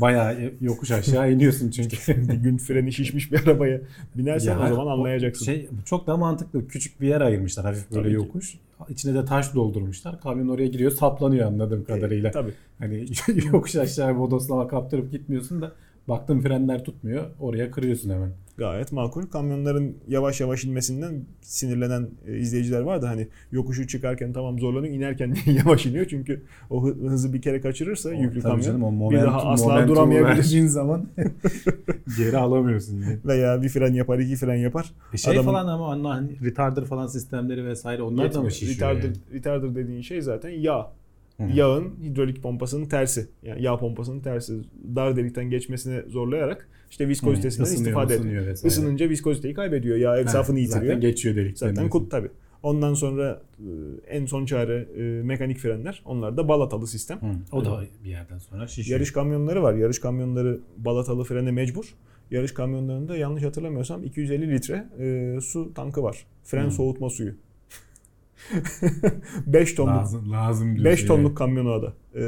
bayağı yokuş aşağı iniyorsun çünkü. bir gün freni şişmiş bir arabaya binersen Ya, o zaman anlayacaksın. Şey çok da mantıklı. Küçük bir yer ayırmışlar hafif böyle Tabii ki. yokuş. İçine de taş doldurmuşlar. Kamyon oraya giriyor saplanıyor anladığım kadarıyla. E, tabii. Hani yokuş aşağı bodoslama kaptırıp gitmiyorsun da baktın frenler tutmuyor. Oraya kırıyorsun hemen. Gayet makul. Kamyonların yavaş yavaş inmesinden sinirlenen e, izleyiciler var da hani yokuşu çıkarken tamam zorlanıyor, inerken yavaş iniyor çünkü o hı- hızı bir kere kaçırırsa yüklü Tabii kamyon canım, o bir momentum, daha asla momentumu duramayabilir zaman geri alamıyorsun. Yani. veya bir fren yapar, iki fren yapar. E şey Adamın- falan ama onlar hani retarder falan sistemleri vesaire onlar da mı şişiyor? Retarder, yani? retarder dediğin şey zaten yağ. Hı. Yağın hidrolik pompasının tersi. Yani yağ pompasının tersi. Dar delikten geçmesine zorlayarak işte viskozitesinden Isınıyor, istifade ediyor. Isınınca viskoziteyi kaybediyor. Yağ Ha, etrafını yitiriyor. Zaten geçiyor delikten. Zaten diyorsun. kut tabi. Ondan sonra e, en son çare e, mekanik frenler. Onlar da balatalı sistem. Hı, o da bir yerden sonra şişiyor. Yarış kamyonları var. Yarış kamyonları balatalı frene mecbur. Yarış kamyonlarında yanlış hatırlamıyorsam 250 litre e, su tankı var. Fren Hmm. soğutma suyu. 5 tonluk lazım, lazım diyorsun 5 yani. tonluk kamyonu o da. E,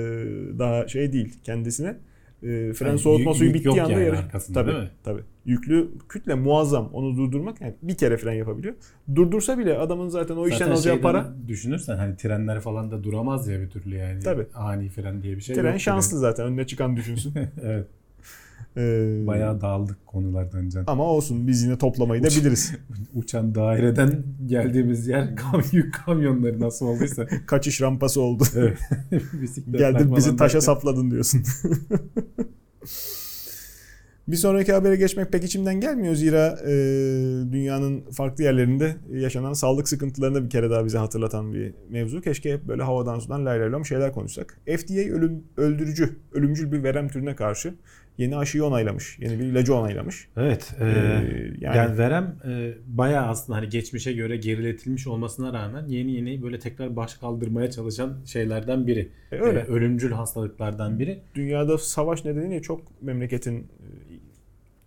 daha şey değil kendisine. E, fren Yani soğutma yük- suyu yük bittiği anda yani arkasında, Tabii, değil mi? tabii. Yüklü kütle muazzam. Onu durdurmak yani bir kere fren yapabiliyor. Durdursa bile adamın zaten o işten Zaten alacağı şeyden para Düşünürsen hani trenler falan da duramaz ya bir türlü yani. Tabii. Ani fren diye bir şey tren yok. şanslı zaten. Önüne çıkan düşünsün. evet. E, Bayağı dağıldık konulardan can. ama olsun biz yine toplamayı da biliriz. Uçan daireden geldiğimiz yer kam yük kamyonları nasıl olduysa. Kaçış rampası oldu. evet. Geldin bizi taşa derken- sapladın diyorsun. Bir sonraki habere geçmek pek içimden gelmiyor. Zira e, dünyanın farklı yerlerinde yaşanan sağlık sıkıntılarını bir kere daha bize hatırlatan bir mevzu. Keşke hep böyle havadan sudan lay lay şeyler konuşsak. FDA ölüm, öldürücü, ölümcül bir verem türüne karşı yeni aşıyı onaylamış. Yeni bir ilacı onaylamış. Evet. e, Ee, yani, yani- verem e, bayağı aslında hani geçmişe göre geriletilmiş olmasına rağmen yeni yeni böyle tekrar baş kaldırmaya çalışan şeylerden biri. E, öyle. E, ölümcül hastalıklardan biri. Dünyada savaş nedeniyle çok memleketin e,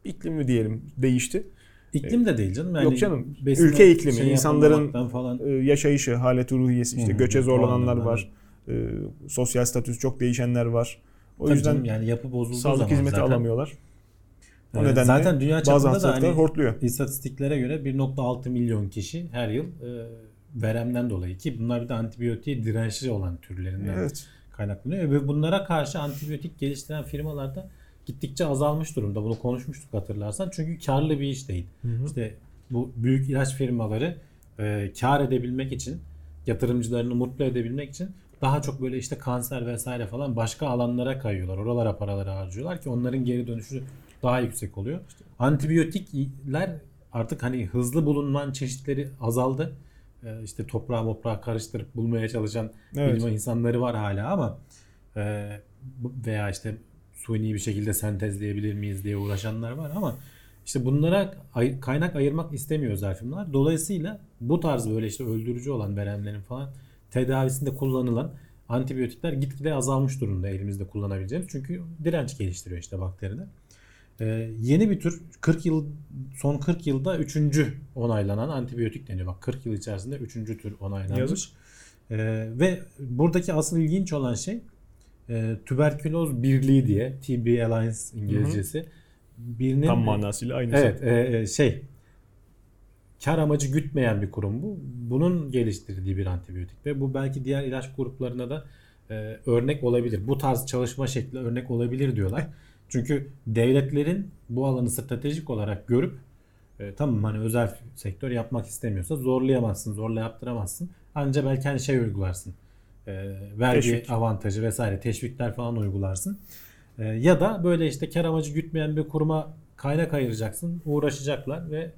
iklimi diyelim değişti. İklim de değil canım. Yani Yok canım, ülke iklimi, şey insanların- falan. e, yaşayışı, haleti ruhiyesi, işte göçe zorlananlar var. E, sosyal statüsü çok değişenler var. O Tabii yüzden canım, yani yapı bozulduğu sağlık zaman hizmeti zaten, alamıyorlar. O e, nedenle zaten dünya bazı çapında da hastalıklar hani hortluyor. istatistiklere göre 1.6 milyon kişi her yıl e, veremden dolayı ki bunlar bir de antibiyotiğe dirençli olan türlerinden Evet. kaynaklanıyor ve bunlara karşı antibiyotik geliştiren firmalarda gittikçe azalmış durumda. Bunu konuşmuştuk hatırlarsan. Çünkü karlı bir iş değil. İşte bu büyük ilaç firmaları e, kar edebilmek için yatırımcılarını mutlu edebilmek için daha çok böyle işte kanser vesaire falan başka alanlara kayıyorlar. Oralara paraları harcıyorlar ki onların geri dönüşü daha yüksek oluyor. Antibiyotikler artık hani hızlı bulunan çeşitleri azaldı. E, işte toprağa moprağa karıştırıp bulmaya çalışan Evet. bilim insanları var hala ama e, veya işte suni bir şekilde sentezleyebilir miyiz diye uğraşanlar var ama işte bunlara ay- kaynak ayırmak istemiyor özel firmalar. Dolayısıyla bu tarz böyle işte öldürücü olan veremlerin falan tedavisinde kullanılan antibiyotikler gitgide azalmış durumda elimizde kullanabileceğimiz. Çünkü direnç geliştiriyor işte bakteride. Ee, yeni bir tür 40 yıl son 40 yılda 3. onaylanan antibiyotik deniyor. Bak 40 yıl içerisinde 3. tür onaylanmış. Yazık. Ee, ve buradaki asıl ilginç olan şey e, tüberküloz birliği diye TB Alliance İngilizcesi. Birinin Tam manasıyla aynısı. Evet, e, e, şey kar amacı gütmeyen bir kurum bu. Bunun geliştirdiği bir antibiyotik ve bu belki diğer ilaç gruplarına da e, örnek olabilir. Bu tarz çalışma şekli örnek olabilir diyorlar. Çünkü devletlerin bu alanı stratejik olarak görüp e, tamam hani özel sektör yapmak istemiyorsa zorlayamazsın, zorla yaptıramazsın. Anca belki hani şey uygularsın. E, vergi Teşvik. avantajı vesaire teşvikler falan uygularsın. E, ya da böyle işte kar amacı gütmeyen bir kuruma kaynak ayıracaksın, uğraşacaklar ve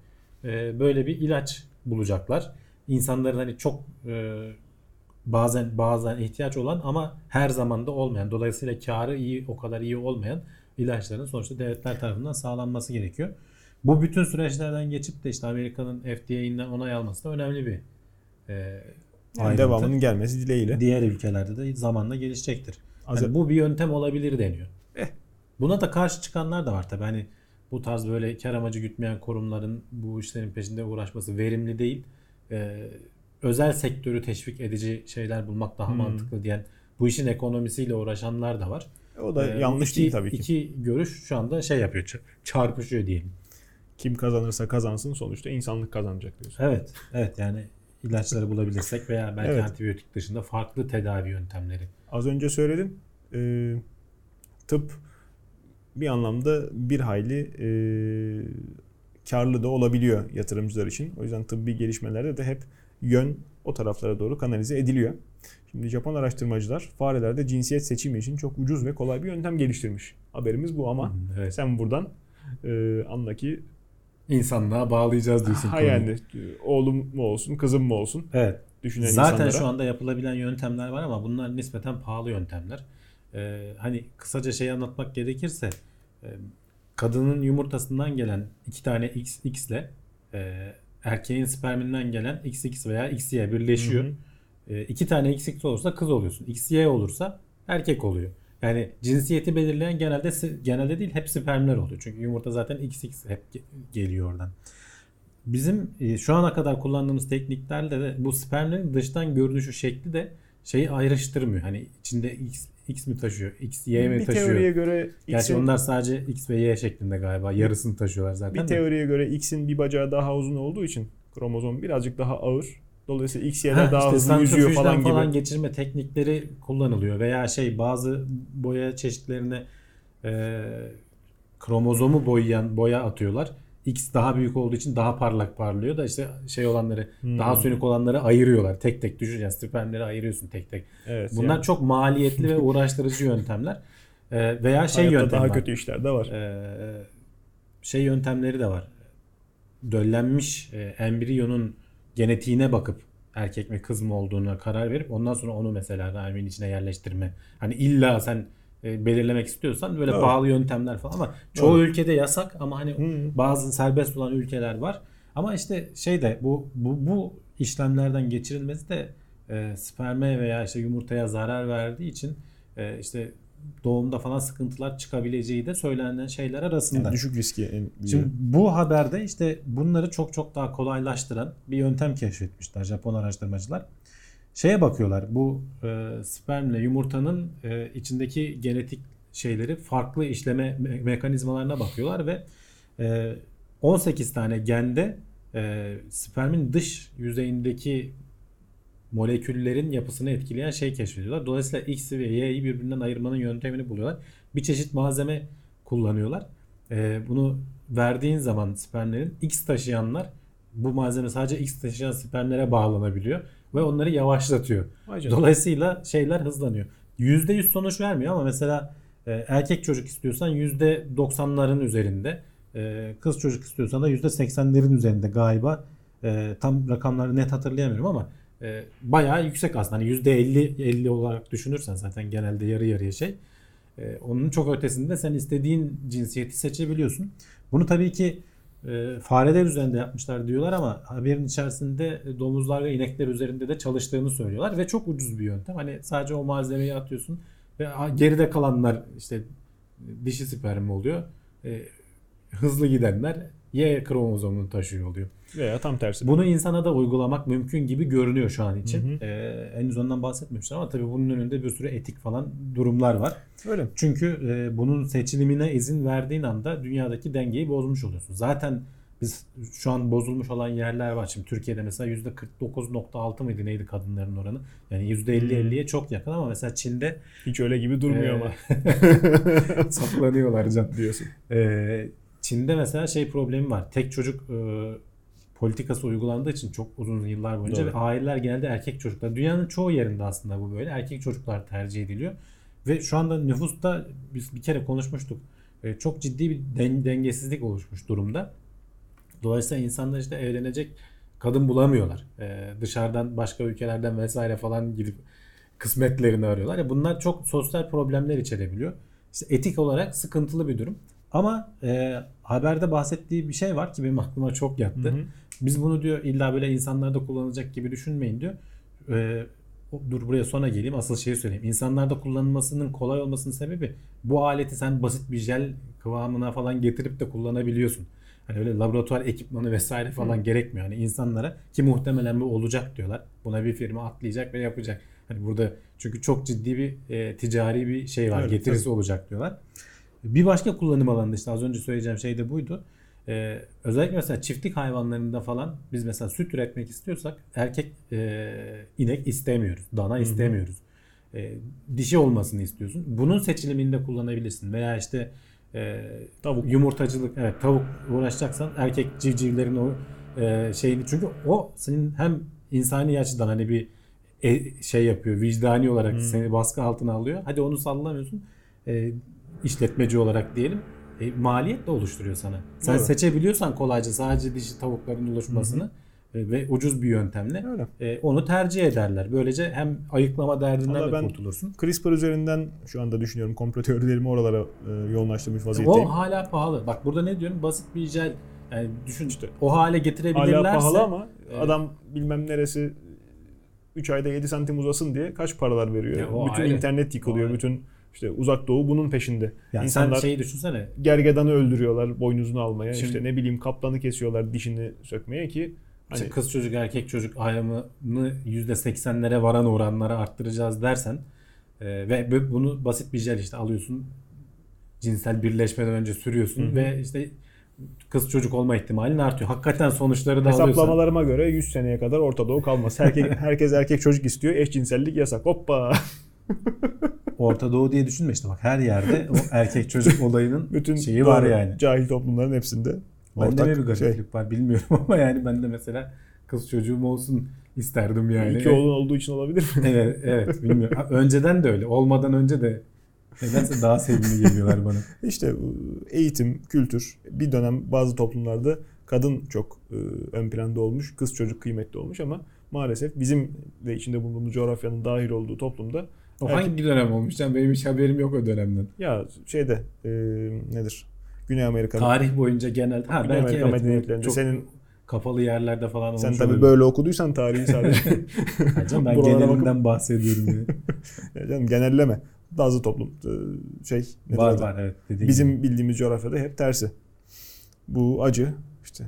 e, böyle bir ilaç bulacaklar. İnsanların hani çok e, bazen bazen ihtiyaç olan ama her zaman da olmayan, dolayısıyla karı iyi o kadar iyi olmayan ilaçların sonuçta devletler tarafından sağlanması gerekiyor. Bu bütün süreçlerden geçip de işte Amerika'nın FDA'inden onay alması da önemli bir e, Yani devamının gelmesi dileğiyle. Diğer ülkelerde de zamanla gelişecektir. Yani bu bir yöntem olabilir deniyor. Eh. Buna da karşı çıkanlar da var tabii. Hani bu tarz böyle kar amacı gütmeyen kurumların bu işlerin peşinde uğraşması verimli değil. Ee, özel sektörü teşvik edici şeyler bulmak daha Hmm. mantıklı diyen bu işin ekonomisiyle uğraşanlar da var. O da Ee, yanlış iki- değil tabii ki. İki görüş şu anda şey yapıyor, çarpışıyor diyelim. Kim kazanırsa kazansın sonuçta insanlık kazanacak diyorsun. Evet, evet yani ilaçları bulabilirsek veya belki Evet. antibiyotik dışında farklı tedavi yöntemleri. Az önce söyledin. Ee, tıp bir anlamda bir hayli e, karlı da olabiliyor yatırımcılar için. O yüzden tıbbi gelişmelerde de hep yön o taraflara doğru kanalize ediliyor. Şimdi Japon araştırmacılar farelerde cinsiyet seçimi için çok ucuz ve kolay bir yöntem geliştirmiş. Haberimiz bu ama Evet. sen buradan e, anla ki İnsanlığa bağlayacağız diyorsun. ha konuyu. yani e, oğlum mu olsun kızım mı olsun Evet. düşünen Zaten insanlara. şu anda yapılabilen yöntemler var ama bunlar nispeten pahalı yöntemler. Ee, hani kısaca şey anlatmak gerekirse e, kadının yumurtasından gelen iki tane X, X ile e, erkeğin sperminden gelen XX veya XY birleşiyor. Hı hı. E, iki tane XX olursa kız oluyorsun. XY olursa erkek oluyor. Yani cinsiyeti belirleyen genelde genelde değil hep spermler oluyor. Çünkü yumurta zaten XX hep ge- geliyor oradan. Bizim e, şu ana kadar kullandığımız tekniklerle de bu spermlerin dıştan görünüşü şekli de şeyi ayrıştırmıyor. Hani içinde X, X mi taşıyor, X, Y mi bir taşıyor? teoriye göre Gerçi X'in onlar sadece X ve Y şeklinde galiba. Yarısını taşıyorlar zaten. bir teoriye göre X'in bir bacağı daha uzun olduğu için kromozom birazcık daha ağır. Dolayısıyla X Y'de Ha, daha işte hızlı yüzüyor falan gibi. geçirme teknikleri kullanılıyor veya şey bazı boya çeşitlerine e, kromozomu boyayan boya atıyorlar. X daha büyük olduğu için daha parlak parlıyor da işte şey olanları Hmm. daha sönük olanları ayırıyorlar. Tek tek düşün yani spermleri ayırıyorsun tek tek. Evet. Bunlar yani çok maliyetli ve uğraştırıcı yöntemler. E, veya şey hayatta yöntem daha var. kötü işler de var. Ee, şey yöntemleri de var. Döllenmiş e, embriyonun genetiğine bakıp erkek mi kız mı olduğuna karar verip ondan sonra onu mesela rahmin içine yerleştirme. Hani illa sen belirlemek istiyorsan böyle Doğru. pahalı yöntemler falan ama çoğu Doğru. ülkede yasak ama hani Hı. bazı serbest olan ülkeler var. Ama işte şey de bu bu, bu işlemlerden geçirilmesi de e, sperme veya işte yumurtaya zarar verdiği için e, işte doğumda falan sıkıntılar çıkabileceği de söylenen şeyler arasında. Yani düşük riski en büyüğü. Şimdi bu haberde işte bunları çok çok daha kolaylaştıran bir yöntem keşfetmişler Japon araştırmacılar. Şeye bakıyorlar bu e, spermle yumurtanın e, içindeki genetik şeyleri farklı işleme me- mekanizmalarına bakıyorlar ve e, 18 tane gende e, spermin dış yüzeyindeki moleküllerin yapısını etkileyen şey keşfediyorlar. Dolayısıyla X ve Y'yi birbirinden ayırmanın yöntemini buluyorlar. Bir çeşit malzeme kullanıyorlar. Ee, bunu verdiğin zaman spermlerin X taşıyanlar bu malzeme sadece X taşıyan spermlere bağlanabiliyor ve onları yavaşlatıyor. Canına. Dolayısıyla şeyler hızlanıyor. %100 sonuç vermiyor ama mesela e, erkek çocuk istiyorsan %90'ların üzerinde, e, kız çocuk istiyorsan da %80'lerin üzerinde galiba. E, tam rakamları net hatırlayamıyorum ama e, bayağı yüksek aslında. Hani %50 50 olarak düşünürsen zaten genelde yarı yarıya şey. E, onun çok ötesinde sen istediğin cinsiyeti seçebiliyorsun. Bunu tabii ki e, fareler üzerinde yapmışlar diyorlar ama haberin içerisinde domuzlar ve inekler üzerinde de çalıştığını söylüyorlar ve çok ucuz bir yöntem. Hani sadece o malzemeyi atıyorsun ve geride kalanlar işte dişi sperm oluyor. E, hızlı gidenler Y kromozomunu taşıyor oluyor. Veya tam tersi. Bunu insana da uygulamak mümkün gibi görünüyor şu an için. Hı hı. Ee, henüz ondan bahsetmemişler ama tabii bunun önünde bir sürü etik falan durumlar var. Öyle. Çünkü e, bunun seçilimine izin verdiğin anda dünyadaki dengeyi bozmuş oluyorsun. Zaten biz şu an bozulmuş olan yerler var. Şimdi Türkiye'de mesela %49.6 mıydı neydi kadınların oranı? Yani %50-50'ye çok yakın ama mesela Çin'de Hiç öyle gibi durmuyor Ee, ama saklanıyorlar can. diyorsun. Ee, Çin'de mesela şey problemi var. Tek çocuk e, politikası uygulandığı için çok uzun yıllar boyunca Doğru. ve aileler genelde erkek çocuklar. Dünyanın çoğu yerinde aslında bu böyle. Erkek çocuklar tercih ediliyor. Ve şu anda nüfusta biz bir kere konuşmuştuk. E, çok ciddi bir den- dengesizlik oluşmuş durumda. Dolayısıyla insanlar işte evlenecek kadın bulamıyorlar. E, dışarıdan başka ülkelerden vesaire falan gidip kısmetlerini arıyorlar. Ya bunlar çok sosyal problemler içerebiliyor. İşte etik olarak sıkıntılı bir durum. Ama e, haberde bahsettiği bir şey var ki benim aklıma çok yattı. Hı hı. Biz bunu diyor illa böyle insanlarda kullanılacak gibi düşünmeyin diyor. E, o- dur buraya sonra geleyim asıl şeyi söyleyeyim. İnsanlarda kullanılmasının kolay olmasının sebebi bu aleti sen basit bir jel kıvamına falan getirip de kullanabiliyorsun. Hani öyle laboratuvar ekipmanı vesaire falan gerekmiyor. Hani insanlara ki muhtemelen bu olacak diyorlar. Buna bir firma atlayacak ve yapacak. Hani burada çünkü çok ciddi bir e, ticari bir şey var. Evet, getirisi tabii. olacak diyorlar. Bir başka kullanım alanı işte az önce söyleyeceğim şey de buydu. Ee, özellikle mesela çiftlik hayvanlarında falan biz mesela süt üretmek istiyorsak erkek e, inek istemiyoruz. Dana istemiyoruz. E, dişi olmasını istiyorsun. Bunun seçiliminde kullanabilirsin. Veya işte e, Tavuk. yumurtacılık evet tavuk uğraşacaksan erkek civcivlerin o e, şeyini çünkü o senin hem insani açıdan hani bir e, şey yapıyor vicdani olarak seni baskı altına alıyor. Hadi onu sallamıyorsun. E, işletmeci olarak diyelim. E, maliyet de oluşturuyor sana. Sen Doğru. seçebiliyorsan kolayca sadece dişi tavukların oluşmasını e, ve ucuz bir yöntemle Öyle. e, onu tercih ederler. Böylece hem ayıklama derdinden Valla de ben- kurtulursun. CRISPR üzerinden şu anda düşünüyorum komplo teorilerimi oralara e, yoğunlaştırmış vaziyetteyim. O hala pahalı. Bak burada ne diyorum? Basit bir jel. Yani düşün İşte. o hale Hala getirebilirlerse pahalı ama e, adam bilmem neresi 3 ayda 7 santim uzasın diye kaç paralar veriyor. Ya bütün ayrı. internet yıkılıyor. Bütün işte uzak doğu bunun peşinde. yani İnsanlar sen şeyi düşünsene gergedanı öldürüyorlar boynuzunu almaya. Şimdi- işte ne bileyim kaplanı kesiyorlar dişini sökmeye ki hani İşte kız çocuk erkek çocuk ayrımını %80'lere varan oranlara arttıracağız dersen e, ve bu- bunu basit bir jel işte alıyorsun cinsel birleşmeden önce sürüyorsun Hı ve işte kız çocuk olma ihtimalin artıyor. Hakikaten sonuçları da alıyorsan. hesaplamalarıma göre 100 seneye kadar Orta Doğu kalmaz. Herkes, herkes erkek çocuk istiyor. Eşcinsellik yasak. Hoppa. Orta Doğu diye düşünme işte bak her yerde o erkek çocuk olayının Bütün şeyi var yani. Cahil toplumların hepsinde. Bende mi bir gariplik şey. var bilmiyorum ama yani ben de mesela kız çocuğum olsun isterdim yani. İki oğlun olduğu için olabilir mi? Evet, evet bilmiyorum. Ha, Önceden de öyle. Olmadan önce de nedense daha sevimli geliyorlar bana. İşte eğitim, kültür bir dönem bazı toplumlarda kadın çok e, ön planda olmuş, kız çocuk kıymetli olmuş ama maalesef bizim de içinde bulunduğumuz coğrafyanın dahil olduğu toplumda O erkek- hangi dönem olmuş? Can? Benim hiç haberim yok o dönemden. ya şeyde e, nedir? Güney Amerika'da. Tarih boyunca genel. Ha Güney belki Amerika evet. medeniyetlerinde Çok senin kapalı yerlerde falan sen olmuş tabii olabilir. böyle okuduysan tarihi sadece. Canım, ben genelinden bahsediyorum. ya. Ya canım genelleme. Bazı toplum e, şey var var evet. Bizim gibi. bildiğimiz coğrafyada hep tersi. Bu acı işte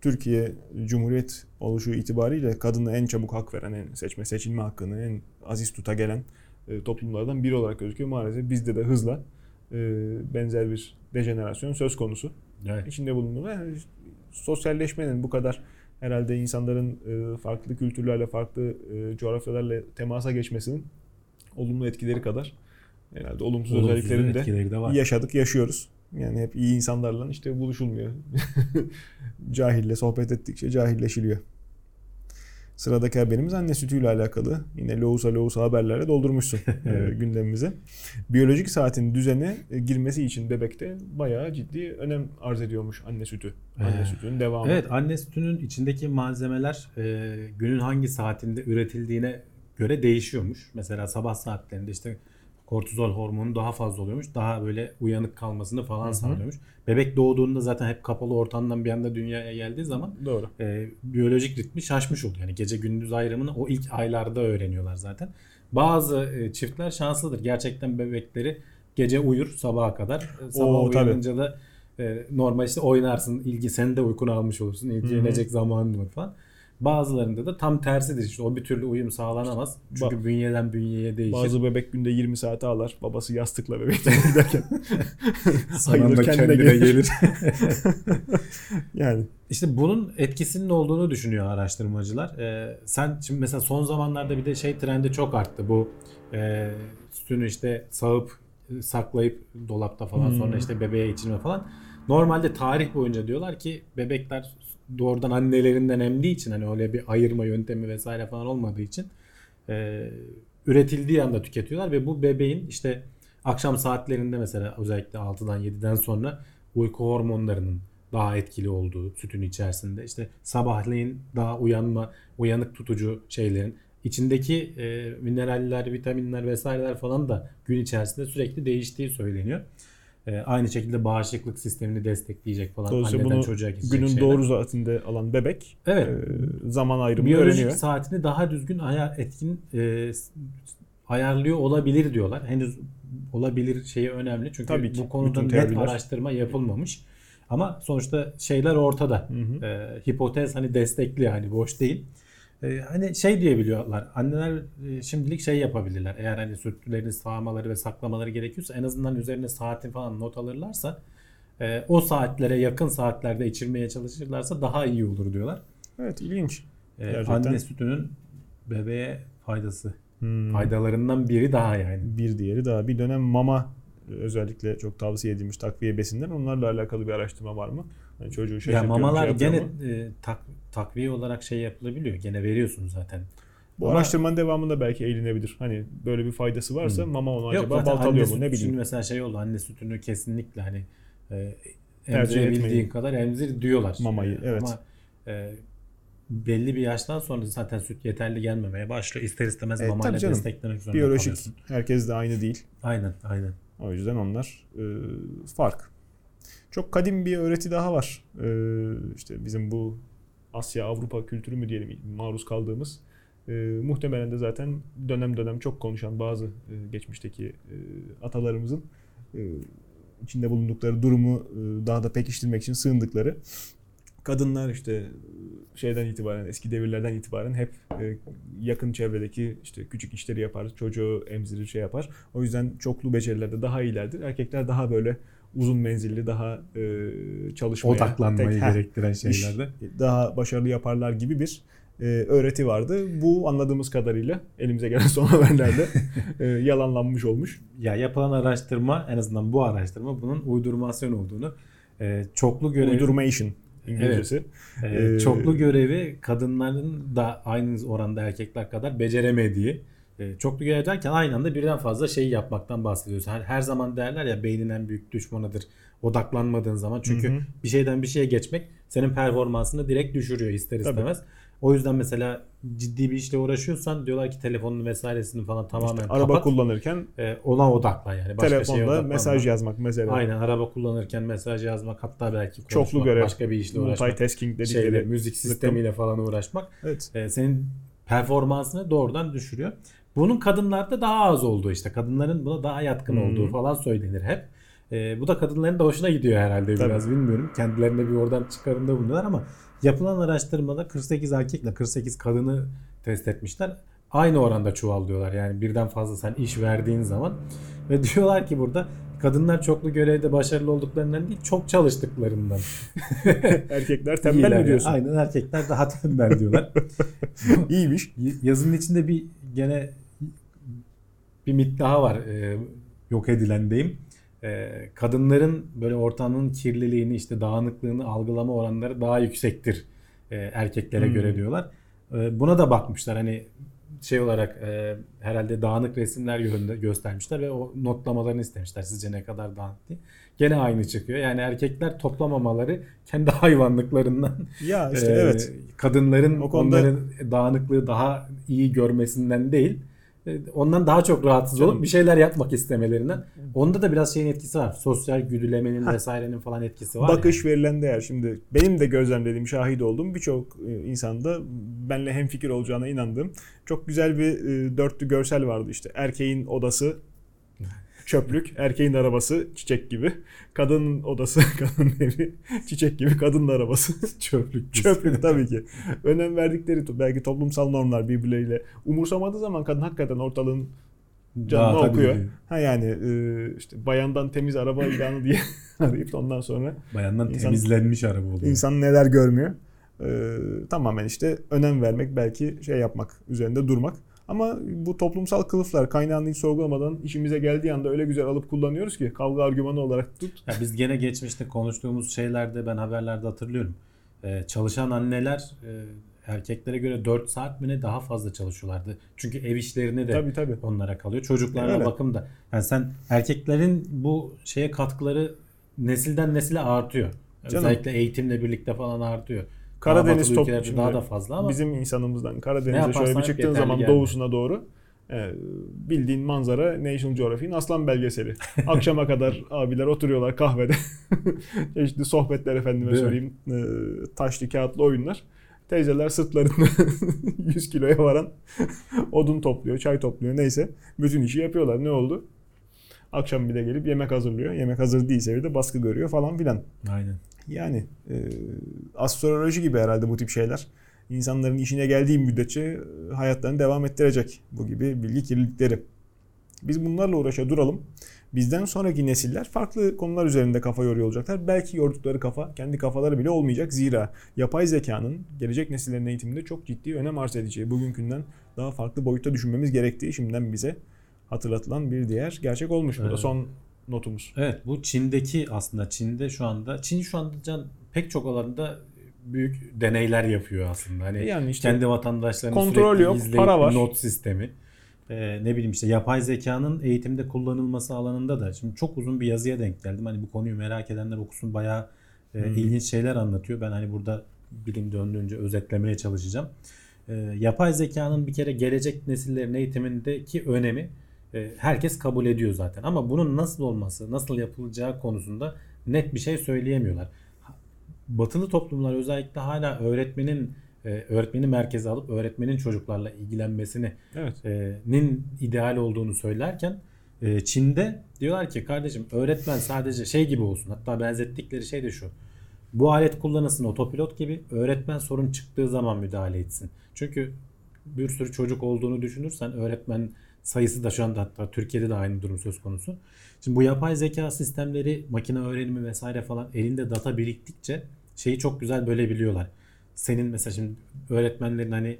Türkiye Cumhuriyet oluşu itibariyle kadına en çabuk hak veren, en seçme seçilme hakkını en aziz tuta gelen toplumlardan biri olarak gözüküyor. Maalesef bizde de hızla e, benzer bir dejenerasyon söz konusu. Evet. İçinde bulunduğu yani sosyalleşmenin bu kadar herhalde insanların e, farklı kültürlerle, farklı e, coğrafyalarla temasa geçmesinin olumlu etkileri kadar herhalde olumsuz, Olumsuz özelliklerini de de var. yaşadık, yaşıyoruz. Yani hep iyi insanlarla işte buluşulmuyor. Cahille sohbet ettikçe cahilleşiliyor. Sıradaki haberimiz anne sütüyle alakalı. Yine lohusa lohusa haberlerle doldurmuşsun e, gündemimize. Biyolojik saatin düzene e, girmesi için bebekte bayağı ciddi önem arz ediyormuş anne sütü. Anne Ee, sütünün devamı. Evet anne sütünün içindeki malzemeler e, günün hangi saatinde üretildiğine göre değişiyormuş. Mesela sabah saatlerinde işte kortizol hormonu daha fazla oluyormuş. Daha böyle uyanık kalmasını falan Hı hı. sağlıyormuş. Bebek doğduğunda zaten hep kapalı ortamdan bir anda dünyaya geldiği zaman Doğru. e, biyolojik ritmi şaşmış oluyor. Yani gece gündüz ayrımını o ilk aylarda öğreniyorlar zaten. Bazı e, çiftler şanslıdır. Gerçekten bebekleri gece uyur sabaha kadar. E, Sabah Oo, tabii. uyanınca da e, normal işte oynarsın. ilgi sen de uykunu almış olursun. İlgilenecek zamanın olur falan. Bazılarında da tam tersidir. İşte o bir türlü uyum sağlanamaz. Çünkü Ba- bünyeden bünyeye değişir. Bazı bebek günde 20 saate ağlar. Babası yastıkla bebekten giderken. Sayılır, kendine kendine gelir. gelir. yani İşte bunun etkisinin olduğunu düşünüyor araştırmacılar. Ee, sen şimdi mesela son zamanlarda bir de şey trendi çok arttı. Bu e, sütünü işte sağıp saklayıp dolapta falan Hmm. sonra işte bebeğe içirme falan. Normalde tarih boyunca diyorlar ki bebekler doğrudan annelerinden emdiği için hani öyle bir ayırma yöntemi vesaire falan olmadığı için e, üretildiği anda tüketiyorlar ve bu bebeğin işte akşam saatlerinde mesela özellikle 6'dan 7'den sonra uyku hormonlarının daha etkili olduğu sütün içerisinde işte sabahleyin daha uyanma uyanık tutucu şeylerin içindeki e, mineraller, vitaminler vesaireler falan da gün içerisinde sürekli değiştiği söyleniyor. E, aynı şekilde bağışıklık sistemini destekleyecek falan dolayısıyla anneden bunu çocuğa günün şeyler. doğru saatinde alan bebek Evet. e, zaman ayrımını biyolojik öğreniyor. saatini daha düzgün ayar etkin e, ayarlıyor olabilir diyorlar. Henüz olabilir şeyi önemli çünkü Tabii ki. bu konuda Bütün net teoriler. araştırma yapılmamış. Ama sonuçta şeyler ortada. Hı hı. E, hipotez hani destekli hani boş değil. E, hani şey diyebiliyorlar. Anneler e, şimdilik şey yapabilirler. Eğer hani sütlerini sağmaları ve saklamaları gerekiyorsa en azından üzerine saatin falan not alırlarsa e, o saatlere yakın saatlerde içirmeye çalışırlarsa daha iyi olur diyorlar. Evet ilginç. Ee, Gerçekten. anne sütünün bebeğe faydası. Hmm. Faydalarından biri daha yani. Bir diğeri daha. Bir dönem mama e, özellikle çok tavsiye edilmiş takviye besinler. Onlarla alakalı bir araştırma var mı? Hani çocuğu Ya şaşırtıyor mu, mamalar şey yapıyor gene mu? e, tak, takviye olarak şey yapılabiliyor. Gene veriyorsun zaten. Bu Ama- araştırmanın devamında belki eğlenebilir. Hani böyle bir faydası varsa Hmm. mama onu Yok acaba baltalıyor mu ne bileyim. Şimdi mesela şey oldu anne sütünü kesinlikle hani e, emzirebildiğin kadar emzir diyorlar. Mamayı, E, evet. Ama e, belli bir yaştan sonra zaten süt yeterli gelmemeye başlıyor. İster istemez E, mamayla desteklemek zorunda Biyolojik kalıyorsun. herkes de aynı değil. Aynen aynen. O yüzden onlar e, fark. çok kadim bir öğreti daha var. Ee, işte bizim bu Asya Avrupa kültürü mü diyelim maruz kaldığımız. Ee, muhtemelen de zaten dönem dönem çok konuşan bazı e, geçmişteki e, atalarımızın e, içinde bulundukları durumu e, daha da pekiştirmek için sığındıkları kadınlar işte şeyden itibaren eski devirlerden itibaren hep e, yakın çevredeki işte küçük işleri yapar, çocuğu emzirir şey yapar. O yüzden çoklu becerilerde daha iyilerdir. Erkekler daha böyle uzun menzilli, daha e, çalışmaya, Odaklanmayı tek- gerektiren şeylerde. daha başarılı yaparlar gibi bir e, öğreti vardı. Bu anladığımız kadarıyla elimize gelen son haberlerde e, yalanlanmış olmuş. Ya yapılan araştırma en azından bu araştırma bunun uydurmasyon olduğunu e, çoklu görev Uydurmation İngilizcesi. e, Ee, çoklu görevi kadınların da aynı oranda erkekler kadar beceremediği e, çoklu görev derken aynı anda birden fazla şey yapmaktan bahsediyoruz. Her, her zaman derler ya beynin en büyük düşmanıdır odaklanmadığın zaman. Çünkü Hı hı. bir şeyden bir şeye geçmek senin performansını direkt düşürüyor ister Tabii. O yüzden mesela ciddi bir işle uğraşıyorsan diyorlar ki telefonunu vesairesini falan tamamen Araba kapat. kullanırken E, ona odaklan yani. Başka şeye telefonla odaklanma. mesaj yazmak mesela. Aynen araba kullanırken mesaj yazmak hatta belki konuşmak, Çoklu görev. başka bir işle uğraşmak. Multitasking Şeyle, dedikleri. müzik sistemiyle falan uğraşmak Evet. e, senin performansını doğrudan düşürüyor. Bunun kadınlarda daha az olduğu işte kadınların buna daha yatkın Hı. olduğu falan söylenir hep. E, bu da kadınların da hoşuna gidiyor herhalde Tabii. biraz bilmiyorum. Kendilerine bir oradan çıkarımda bulunuyorlar ama yapılan araştırmada 48 erkekle 48 kadını test etmişler. Aynı oranda çuvallıyorlar. Yani birden fazla sen iş verdiğin zaman ve diyorlar ki burada kadınlar çoklu görevde başarılı olduklarından değil çok çalıştıklarından. Erkekler tembel iyiler. mi diyorsun? Aynen erkekler daha tembel diyorlar. İyiymiş. Yazının içinde bir gene bir mit daha var. Ee, yok edilen Ee, kadınların böyle ortamın kirliliğini işte dağınıklığını algılama oranları daha yüksektir e, erkeklere Hmm. göre diyorlar. Ee, buna da bakmışlar hani şey olarak e, herhalde dağınık resimler yönünde göstermişler ve o notlamalarını istemişler sizce ne kadar dağınık diye. Gene aynı çıkıyor. Yani erkekler toplamamaları kendi hayvanlıklarından Ya işte ee, evet. Kadınların O konuda- onların dağınıklığı daha iyi görmesinden değil, e, ondan daha çok rahatsız olup bir şeyler yapmak istemelerinden. Onda da biraz şeyin etkisi var. Sosyal güdülemenin vesairenin falan etkisi var. Bakış verilen değer. Şimdi benim de gözlemlediğim, şahit olduğum birçok e, insanda benle hemfikir olacağına inandığım çok güzel bir e, dörtlü görsel vardı işte. Erkeğin odası çöplük, erkeğin arabası çiçek gibi. Kadının odası, kadının evi çiçek gibi, kadının arabası çöplük. çöplük tabii ki. Önem verdikleri belki toplumsal normlar birbirleriyle umursamadığı zaman kadın hakikaten ortalığın canını Dağıtabiliyor. okuyor. Ha yani e, işte bayandan temiz araba ilanı diye arayıp ondan sonra Bayandan İnsan- temizlenmiş araba oluyor. İnsan neler görmüyor. Ee, tamamen işte önem vermek belki şey yapmak üzerinde durmak. Ama bu toplumsal kılıflar kaynağını hiç sorgulamadan işimize geldiği anda öyle güzel alıp kullanıyoruz ki kavga argümanı olarak tut. Ya biz gene geçmişte konuştuğumuz şeylerde ben haberlerde hatırlıyorum. Ee, çalışan anneler e, erkeklere göre 4 saat mi ne daha fazla çalışıyorlardı. Çünkü ev işlerini de Tabii tabii. onlara kalıyor. Çocuklarına Öyle. bakım da. Yani sen erkeklerin bu şeye katkıları nesilden nesile artıyor. Canım. Özellikle eğitimle birlikte falan artıyor. Karadeniz ülkelerde daha da fazla ama bizim insanımızdan Karadeniz'e şöyle bir çıktığın zaman gelmiyor. doğusuna doğru e, bildiğin manzara National Geographic'in aslan belgeseli. Akşama kadar abiler oturuyorlar kahvede. Çeşitli sohbetler efendime Değil söyleyeyim. E, taşlı kağıtlı oyunlar. Teyzeler sırtlarında 100 kiloya varan odun topluyor, çay topluyor neyse. Bütün işi yapıyorlar. Ne oldu? Akşam bir de gelip yemek hazırlıyor. Yemek hazır değilse bir de baskı görüyor falan filan. aynen. Yani e, astroloji gibi herhalde bu tip şeyler. İnsanların işine geldiği müddetçe e, hayatlarını devam ettirecek bu gibi bilgi kirlilikleri. Biz bunlarla uğraşa duralım. Bizden sonraki nesiller farklı konular üzerinde kafa yoruyor olacaklar. Belki yordukları kafa kendi kafaları bile olmayacak. Zira yapay zekanın gelecek nesillerin eğitiminde çok ciddi önem arz edeceği, bugünkünden daha farklı boyutta düşünmemiz gerektiği şimdiden bize hatırlatılan bir diğer gerçek olmuş. Bu da Evet. son notumuz. Evet bu Çin'deki aslında Çin'de şu anda Çin şu anda can pek çok alanda büyük deneyler yapıyor aslında. Hani Yani işte kendi vatandaşlarını kontrol sürekli yok, izleyip para var. not sistemi. Ee, ne bileyim işte yapay zekanın eğitimde kullanılması alanında da şimdi çok uzun bir yazıya denk geldim. Hani bu konuyu merak edenler okusun bayağı e, Hmm. ilginç şeyler anlatıyor. Ben hani burada bilim döndüğünce özetlemeye çalışacağım. Ee, yapay zekanın bir kere gelecek nesillerin eğitimindeki önemi herkes kabul ediyor zaten. Ama bunun nasıl olması, nasıl yapılacağı konusunda net bir şey söyleyemiyorlar. Batılı toplumlar özellikle hala öğretmenin e, öğretmeni merkeze alıp öğretmenin çocuklarla ilgilenmesini Evet. e, nin ideal olduğunu söylerken e, Çin'de diyorlar ki kardeşim öğretmen sadece şey gibi olsun. Hatta benzettikleri şey de şu. Bu alet kullanılsın otopilot gibi öğretmen sorun çıktığı zaman müdahale etsin. Çünkü bir sürü çocuk olduğunu düşünürsen öğretmen sayısı da şu anda hatta Türkiye'de de aynı durum söz konusu. Şimdi bu yapay zeka sistemleri, makine öğrenimi vesaire falan elinde data biriktikçe şeyi çok güzel bölebiliyorlar. Senin mesela şimdi öğretmenlerin hani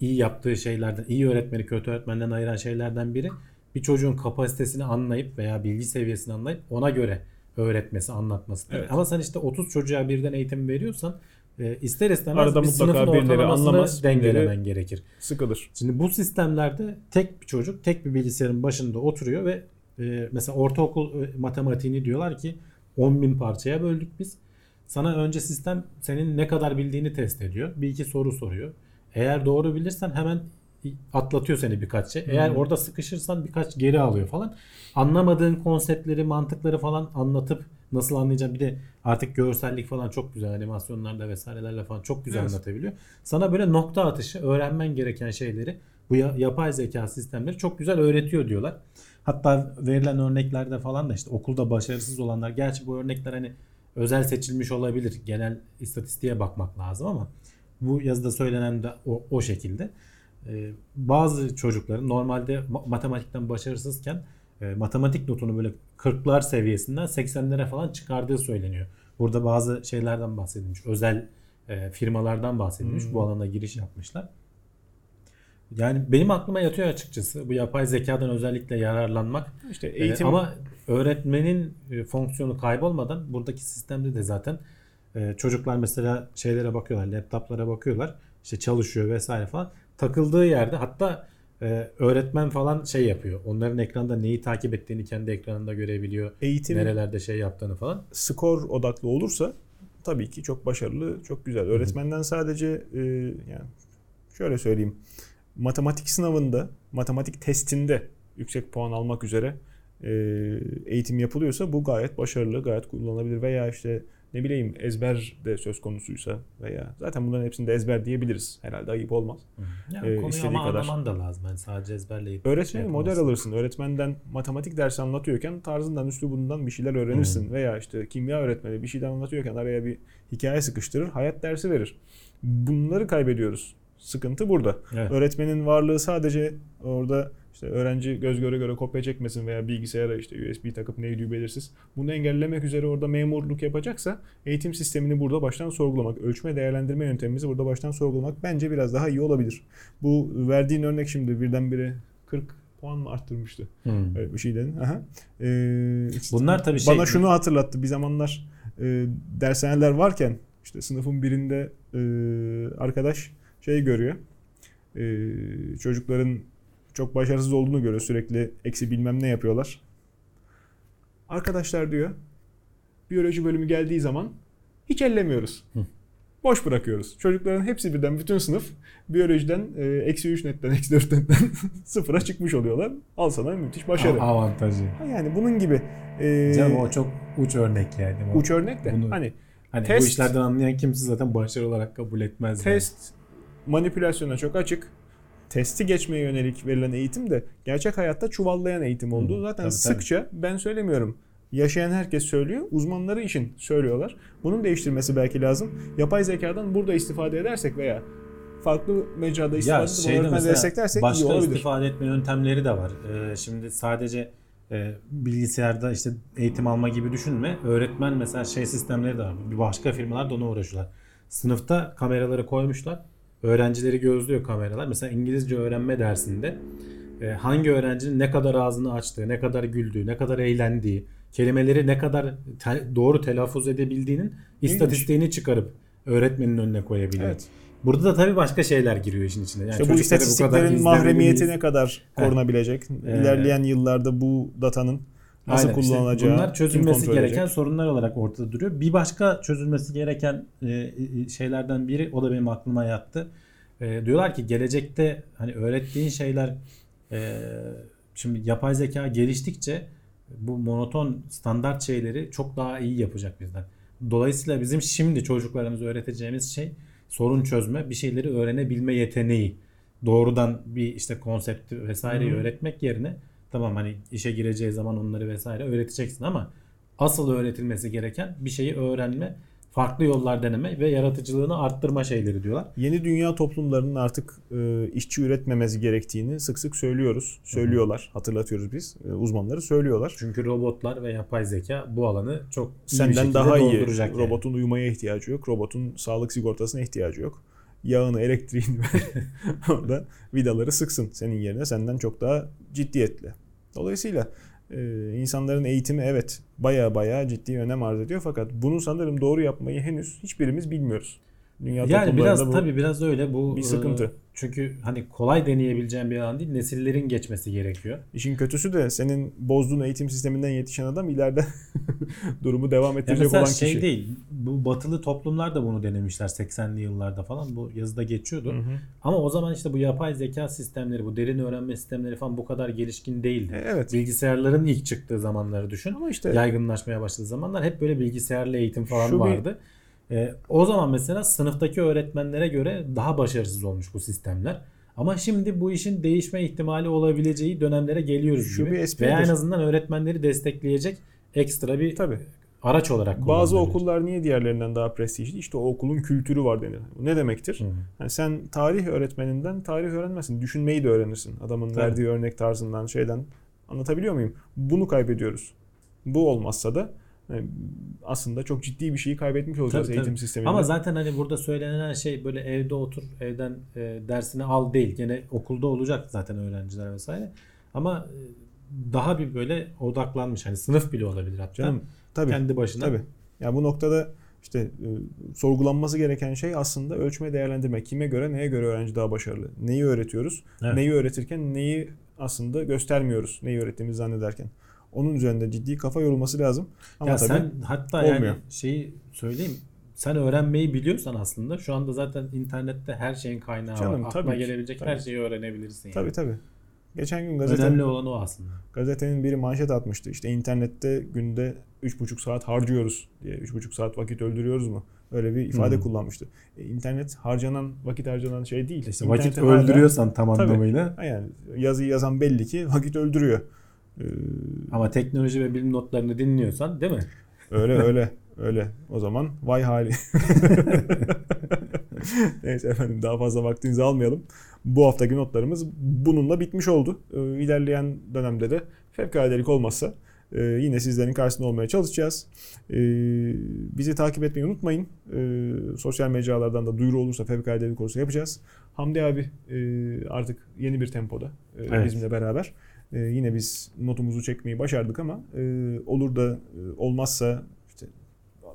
iyi yaptığı şeylerden, iyi öğretmeni kötü öğretmenden ayıran şeylerden biri bir çocuğun kapasitesini anlayıp veya bilgi seviyesini anlayıp ona göre öğretmesi, anlatması. Evet. Ama sen işte 30 çocuğa birden eğitim veriyorsan e, ister istemez Arada bir sınıfın birileri anlamaz, dengelemen gerekir. Sıkılır. Şimdi bu sistemlerde tek bir çocuk tek bir bilgisayarın başında oturuyor ve e, mesela ortaokul e, matematiğini diyorlar ki 10 bin parçaya böldük biz. Sana önce sistem senin ne kadar bildiğini test ediyor. Bir iki soru soruyor. Eğer doğru bilirsen hemen atlatıyor seni birkaç şey. Eğer orada sıkışırsan birkaç geri alıyor falan. Anlamadığın konseptleri, mantıkları falan anlatıp nasıl anlayacağım. Bir de artık görsellik falan çok güzel animasyonlarda vesairelerle falan çok güzel Evet. anlatabiliyor. Sana böyle nokta atışı öğrenmen gereken şeyleri bu ya- yapay zeka sistemleri çok güzel öğretiyor diyorlar. Hatta verilen örneklerde falan da işte okulda başarısız olanlar gerçi bu örnekler hani özel seçilmiş olabilir. Genel istatistiğe bakmak lazım ama bu yazıda söylenen de o, o şekilde. Ee, bazı çocukların normalde ma- matematikten başarısızken e, matematik notunu böyle 40'lar seviyesinden 80'lere falan çıkardığı söyleniyor. Burada bazı şeylerden bahsedilmiş. Özel e, firmalardan bahsedilmiş. Hmm. Bu alana giriş yapmışlar. Yani benim aklıma yatıyor açıkçası bu yapay zekadan özellikle yararlanmak. İşte Ee, eğitim ama öğretmenin e, fonksiyonu kaybolmadan buradaki sistemde de zaten e, çocuklar mesela şeylere bakıyorlar, laptoplara bakıyorlar. işte çalışıyor vesaire falan. Takıldığı yerde hatta e, öğretmen falan şey yapıyor. Onların ekranda neyi takip ettiğini kendi ekranında görebiliyor. eğitim Nerelerde şey yaptığını falan. skor odaklı olursa tabii ki çok başarılı, çok güzel. Öğretmenden sadece e, yani şöyle söyleyeyim. Matematik sınavında, matematik testinde yüksek puan almak üzere e, eğitim yapılıyorsa bu gayet başarılı, gayet kullanılabilir veya işte ne bileyim ezber de söz konusuysa veya zaten bunların hepsinde ezber diyebiliriz. Herhalde ayıp olmaz. Yani Ee, konuyu ama kadar. anlaman da lazım. Yani sadece ezberleyip Öğretmeni şey model alırsın. Öğretmenden matematik dersi anlatıyorken tarzından, üslubundan bir şeyler öğrenirsin. Hmm. Veya işte kimya öğretmeni bir şeyden anlatıyorken araya bir hikaye sıkıştırır, hayat dersi verir. Bunları kaybediyoruz. Sıkıntı burada. Evet. Öğretmenin varlığı sadece orada işte öğrenci göz göre göre kopya çekmesin veya bilgisayara işte USB takıp neydi belirsiz. Bunu engellemek üzere orada memurluk yapacaksa eğitim sistemini burada baştan sorgulamak, ölçme değerlendirme yöntemimizi burada baştan sorgulamak bence biraz daha iyi olabilir. Bu verdiğin örnek şimdi birdenbire 40 puan mı arttırmıştı? Hmm. Öyle bir şey dedin. Aha. Ee, işte Bunlar tabii şey bana şunu hatırlattı. Bir zamanlar e, dershaneler varken işte sınıfın birinde e, arkadaş şey görüyor. E, çocukların çok başarısız olduğunu görüyor. Sürekli eksi bilmem ne yapıyorlar. Arkadaşlar diyor biyoloji bölümü geldiği zaman hiç ellemiyoruz. Hı. Boş bırakıyoruz. Çocukların hepsi birden bütün sınıf biyolojiden e, eksi 3 netten eksi 4 netten sıfıra çıkmış oluyorlar. Al sana müthiş başarı. Avantajı. Yani bunun gibi e, Canım o çok uç örnek yani. O- uç örnek de Bunu- hani Hani bu Test- işlerden anlayan kimse zaten başarı olarak kabul etmez. yani. test manipülasyona çok açık. Testi geçmeye yönelik verilen eğitim de gerçek hayatta çuvallayan eğitim oldu. Hı, Zaten tabii, tabii. sıkça ben söylemiyorum. Yaşayan herkes söylüyor. Uzmanları için söylüyorlar. Bunun değiştirmesi belki lazım. Yapay zekadan burada istifade edersek veya farklı mecrada istifade edip şeyde öğretmen desteklersek iyi başka olabilir. istifade etme yöntemleri de var. Ee, şimdi sadece e, bilgisayarda işte eğitim alma gibi düşünme. Öğretmen mesela şey sistemleri de var. Başka firmalar da ona uğraşıyorlar. Sınıfta kameraları koymuşlar. Öğrencileri gözlüyor kameralar. Mesela İngilizce öğrenme dersinde e, hangi öğrencinin ne kadar ağzını açtığı, ne kadar güldüğü, ne kadar eğlendiği, kelimeleri ne kadar te- doğru telaffuz edebildiğinin istatistiğini çıkarıp öğretmenin önüne koyabiliyor. Evet. Burada da tabii başka şeyler giriyor işin içine. Yani İşte bu kadar istatistiklerin izlemeli mahremiyeti miyiz? ne kadar korunabilecek? Ee, İlerleyen yıllarda bu datanın nasıl Aynen, işte kullanılacağı, bunlar kim çözülmesi gereken edecek? sorunlar olarak ortada duruyor. Bir başka çözülmesi gereken e, e, şeylerden biri o da benim aklıma yattı. E, diyorlar ki gelecekte hani öğrettiğin şeyler şimdi yapay zeka geliştikçe bu monoton standart şeyleri çok daha iyi yapacak bizden. Dolayısıyla bizim şimdi çocuklarımıza öğreteceğimiz şey sorun çözme, bir şeyleri öğrenebilme yeteneği. Doğrudan bir işte konsepti vesaireyi Hı hı. öğretmek yerine tamam hani işe gireceği zaman onları vesaire öğreteceksin ama asıl öğretilmesi gereken bir şeyi öğrenme, farklı yollar deneme ve yaratıcılığını arttırma şeyleri diyorlar. Yeni dünya toplumlarının artık e, işçi üretmemesi gerektiğini sık sık söylüyoruz. Söylüyorlar. Hatırlatıyoruz biz. E, uzmanları söylüyorlar. Çünkü robotlar ve yapay zeka bu alanı çok iyi bir Senden şekilde daha iyi. yani. Robotun uyumaya ihtiyacı yok. Robotun sağlık sigortasına ihtiyacı yok. Yağını, elektriğini ver. orada vidaları sıksın senin yerine senden çok daha ciddiyetli. Dolayısıyla e, insanların eğitimi evet baya baya ciddi önem arz ediyor fakat bunu sanırım doğru yapmayı henüz hiçbirimiz bilmiyoruz. Dünya Yani biraz bu tabii biraz öyle bu bir e, sıkıntı. Çünkü hani kolay deneyebileceğin bir alan değil. Nesillerin geçmesi gerekiyor. İşin kötüsü de senin bozduğun eğitim sisteminden yetişen adam ileride durumu devam ettirecek olan şey kişi. değil. Bu batılı toplumlar da bunu denemişler 80'li yıllarda falan. Bu yazıda geçiyordu. Hı hı. Ama o zaman işte bu yapay zeka sistemleri, bu derin öğrenme sistemleri falan bu kadar gelişkin değildi. E, evet. Bilgisayarların ilk çıktığı zamanları düşün. Ama işte Yaygınlaşmaya başladığı zamanlar hep böyle bilgisayarlı eğitim falan Şu bir- vardı. Ee, o zaman mesela sınıftaki öğretmenlere göre daha başarısız olmuş bu sistemler. Ama şimdi bu işin değişme ihtimali olabileceği dönemlere geliyoruz Şu gibi. bir espridir. Veya en azından öğretmenleri destekleyecek ekstra bir tabii. Araç olarak Bazı okullar niye diğerlerinden daha prestijli? İşte o okulun kültürü var denir. Ne demektir? Hı. Yani sen tarih öğretmeninden tarih öğrenmezsin. Düşünmeyi de öğrenirsin. Adamın Tabii. verdiği örnek tarzından şeyden. Anlatabiliyor muyum? Bunu kaybediyoruz. Bu olmazsa da yani aslında çok ciddi bir şeyi kaybetmiş olacağız Tabii, eğitim tabii. sisteminde. Ama zaten hani burada söylenen şey böyle evde otur, evden e, dersini al değil. Gene okulda olacak zaten öğrenciler vesaire. Ama e, daha bir böyle odaklanmış. Hani sınıf bile olabilir hatta. Canım tabii. kendi başına. Tabii. Ya bu noktada işte e, sorgulanması gereken şey aslında ölçme değerlendirme. Kime göre neye göre öğrenci daha başarılı? Neyi öğretiyoruz? Evet. Neyi öğretirken neyi aslında göstermiyoruz. Neyi öğrettiğimizi zannederken. Onun üzerinde ciddi kafa yorulması lazım. Ama ya tabii sen hatta olmuyor. yani şeyi söyleyeyim. Sen öğrenmeyi biliyorsan aslında şu anda zaten internette her şeyin kaynağı Canım, var. Aklına tabii gelebilecek tabii. her şeyi öğrenebilirsin. Yani. tabii tabii. Geçen gün gazete, Önemli olan o aslında. gazetenin biri manşet atmıştı. İşte internette günde 3,5 saat harcıyoruz diye. 3,5 saat vakit öldürüyoruz mu? Öyle bir ifade Hmm. kullanmıştı. E, internet harcanan, vakit harcanan şey değil. İşte vakit hala- öldürüyorsan tam Tabii. anlamıyla. Ha Yani yazıyı yazan belli ki vakit öldürüyor. Ee, Ama teknoloji ve bilim notlarını dinliyorsan değil mi? öyle öyle öyle. O zaman vay hali. Neyse efendim daha fazla vaktinizi almayalım. Bu haftaki notlarımız bununla bitmiş oldu. Ee, ilerleyen dönemde de fevkaladelik olmazsa e, yine sizlerin karşısında olmaya çalışacağız. Ee, bizi takip etmeyi unutmayın. Ee, sosyal mecralardan da duyuru olursa fevkaladelik olursa yapacağız. Hamdi abi e, artık yeni bir tempoda e, Evet. bizimle beraber. E, yine biz notumuzu çekmeyi başardık ama e, olur da e, olmazsa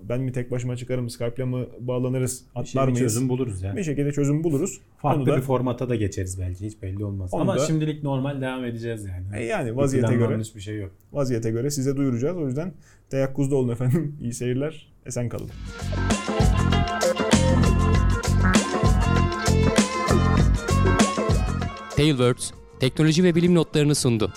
ben mi tek başıma çıkarım, Skype'la mı bağlanırız, Bir, şey, atlar bir mıyız? çözüm buluruz ya. Bir şekilde çözüm buluruz. Farklı Onu da- bir formata da geçeriz belki hiç belli olmaz. Ama da- şimdilik normal devam edeceğiz yani. E, yani Bir vaziyete göre planlanmış bir şey yok. vaziyete göre size duyuracağız. O yüzden teyakkuzda olun efendim. İyi seyirler. Esen kalın. Tailwords teknoloji ve bilim notlarını sundu.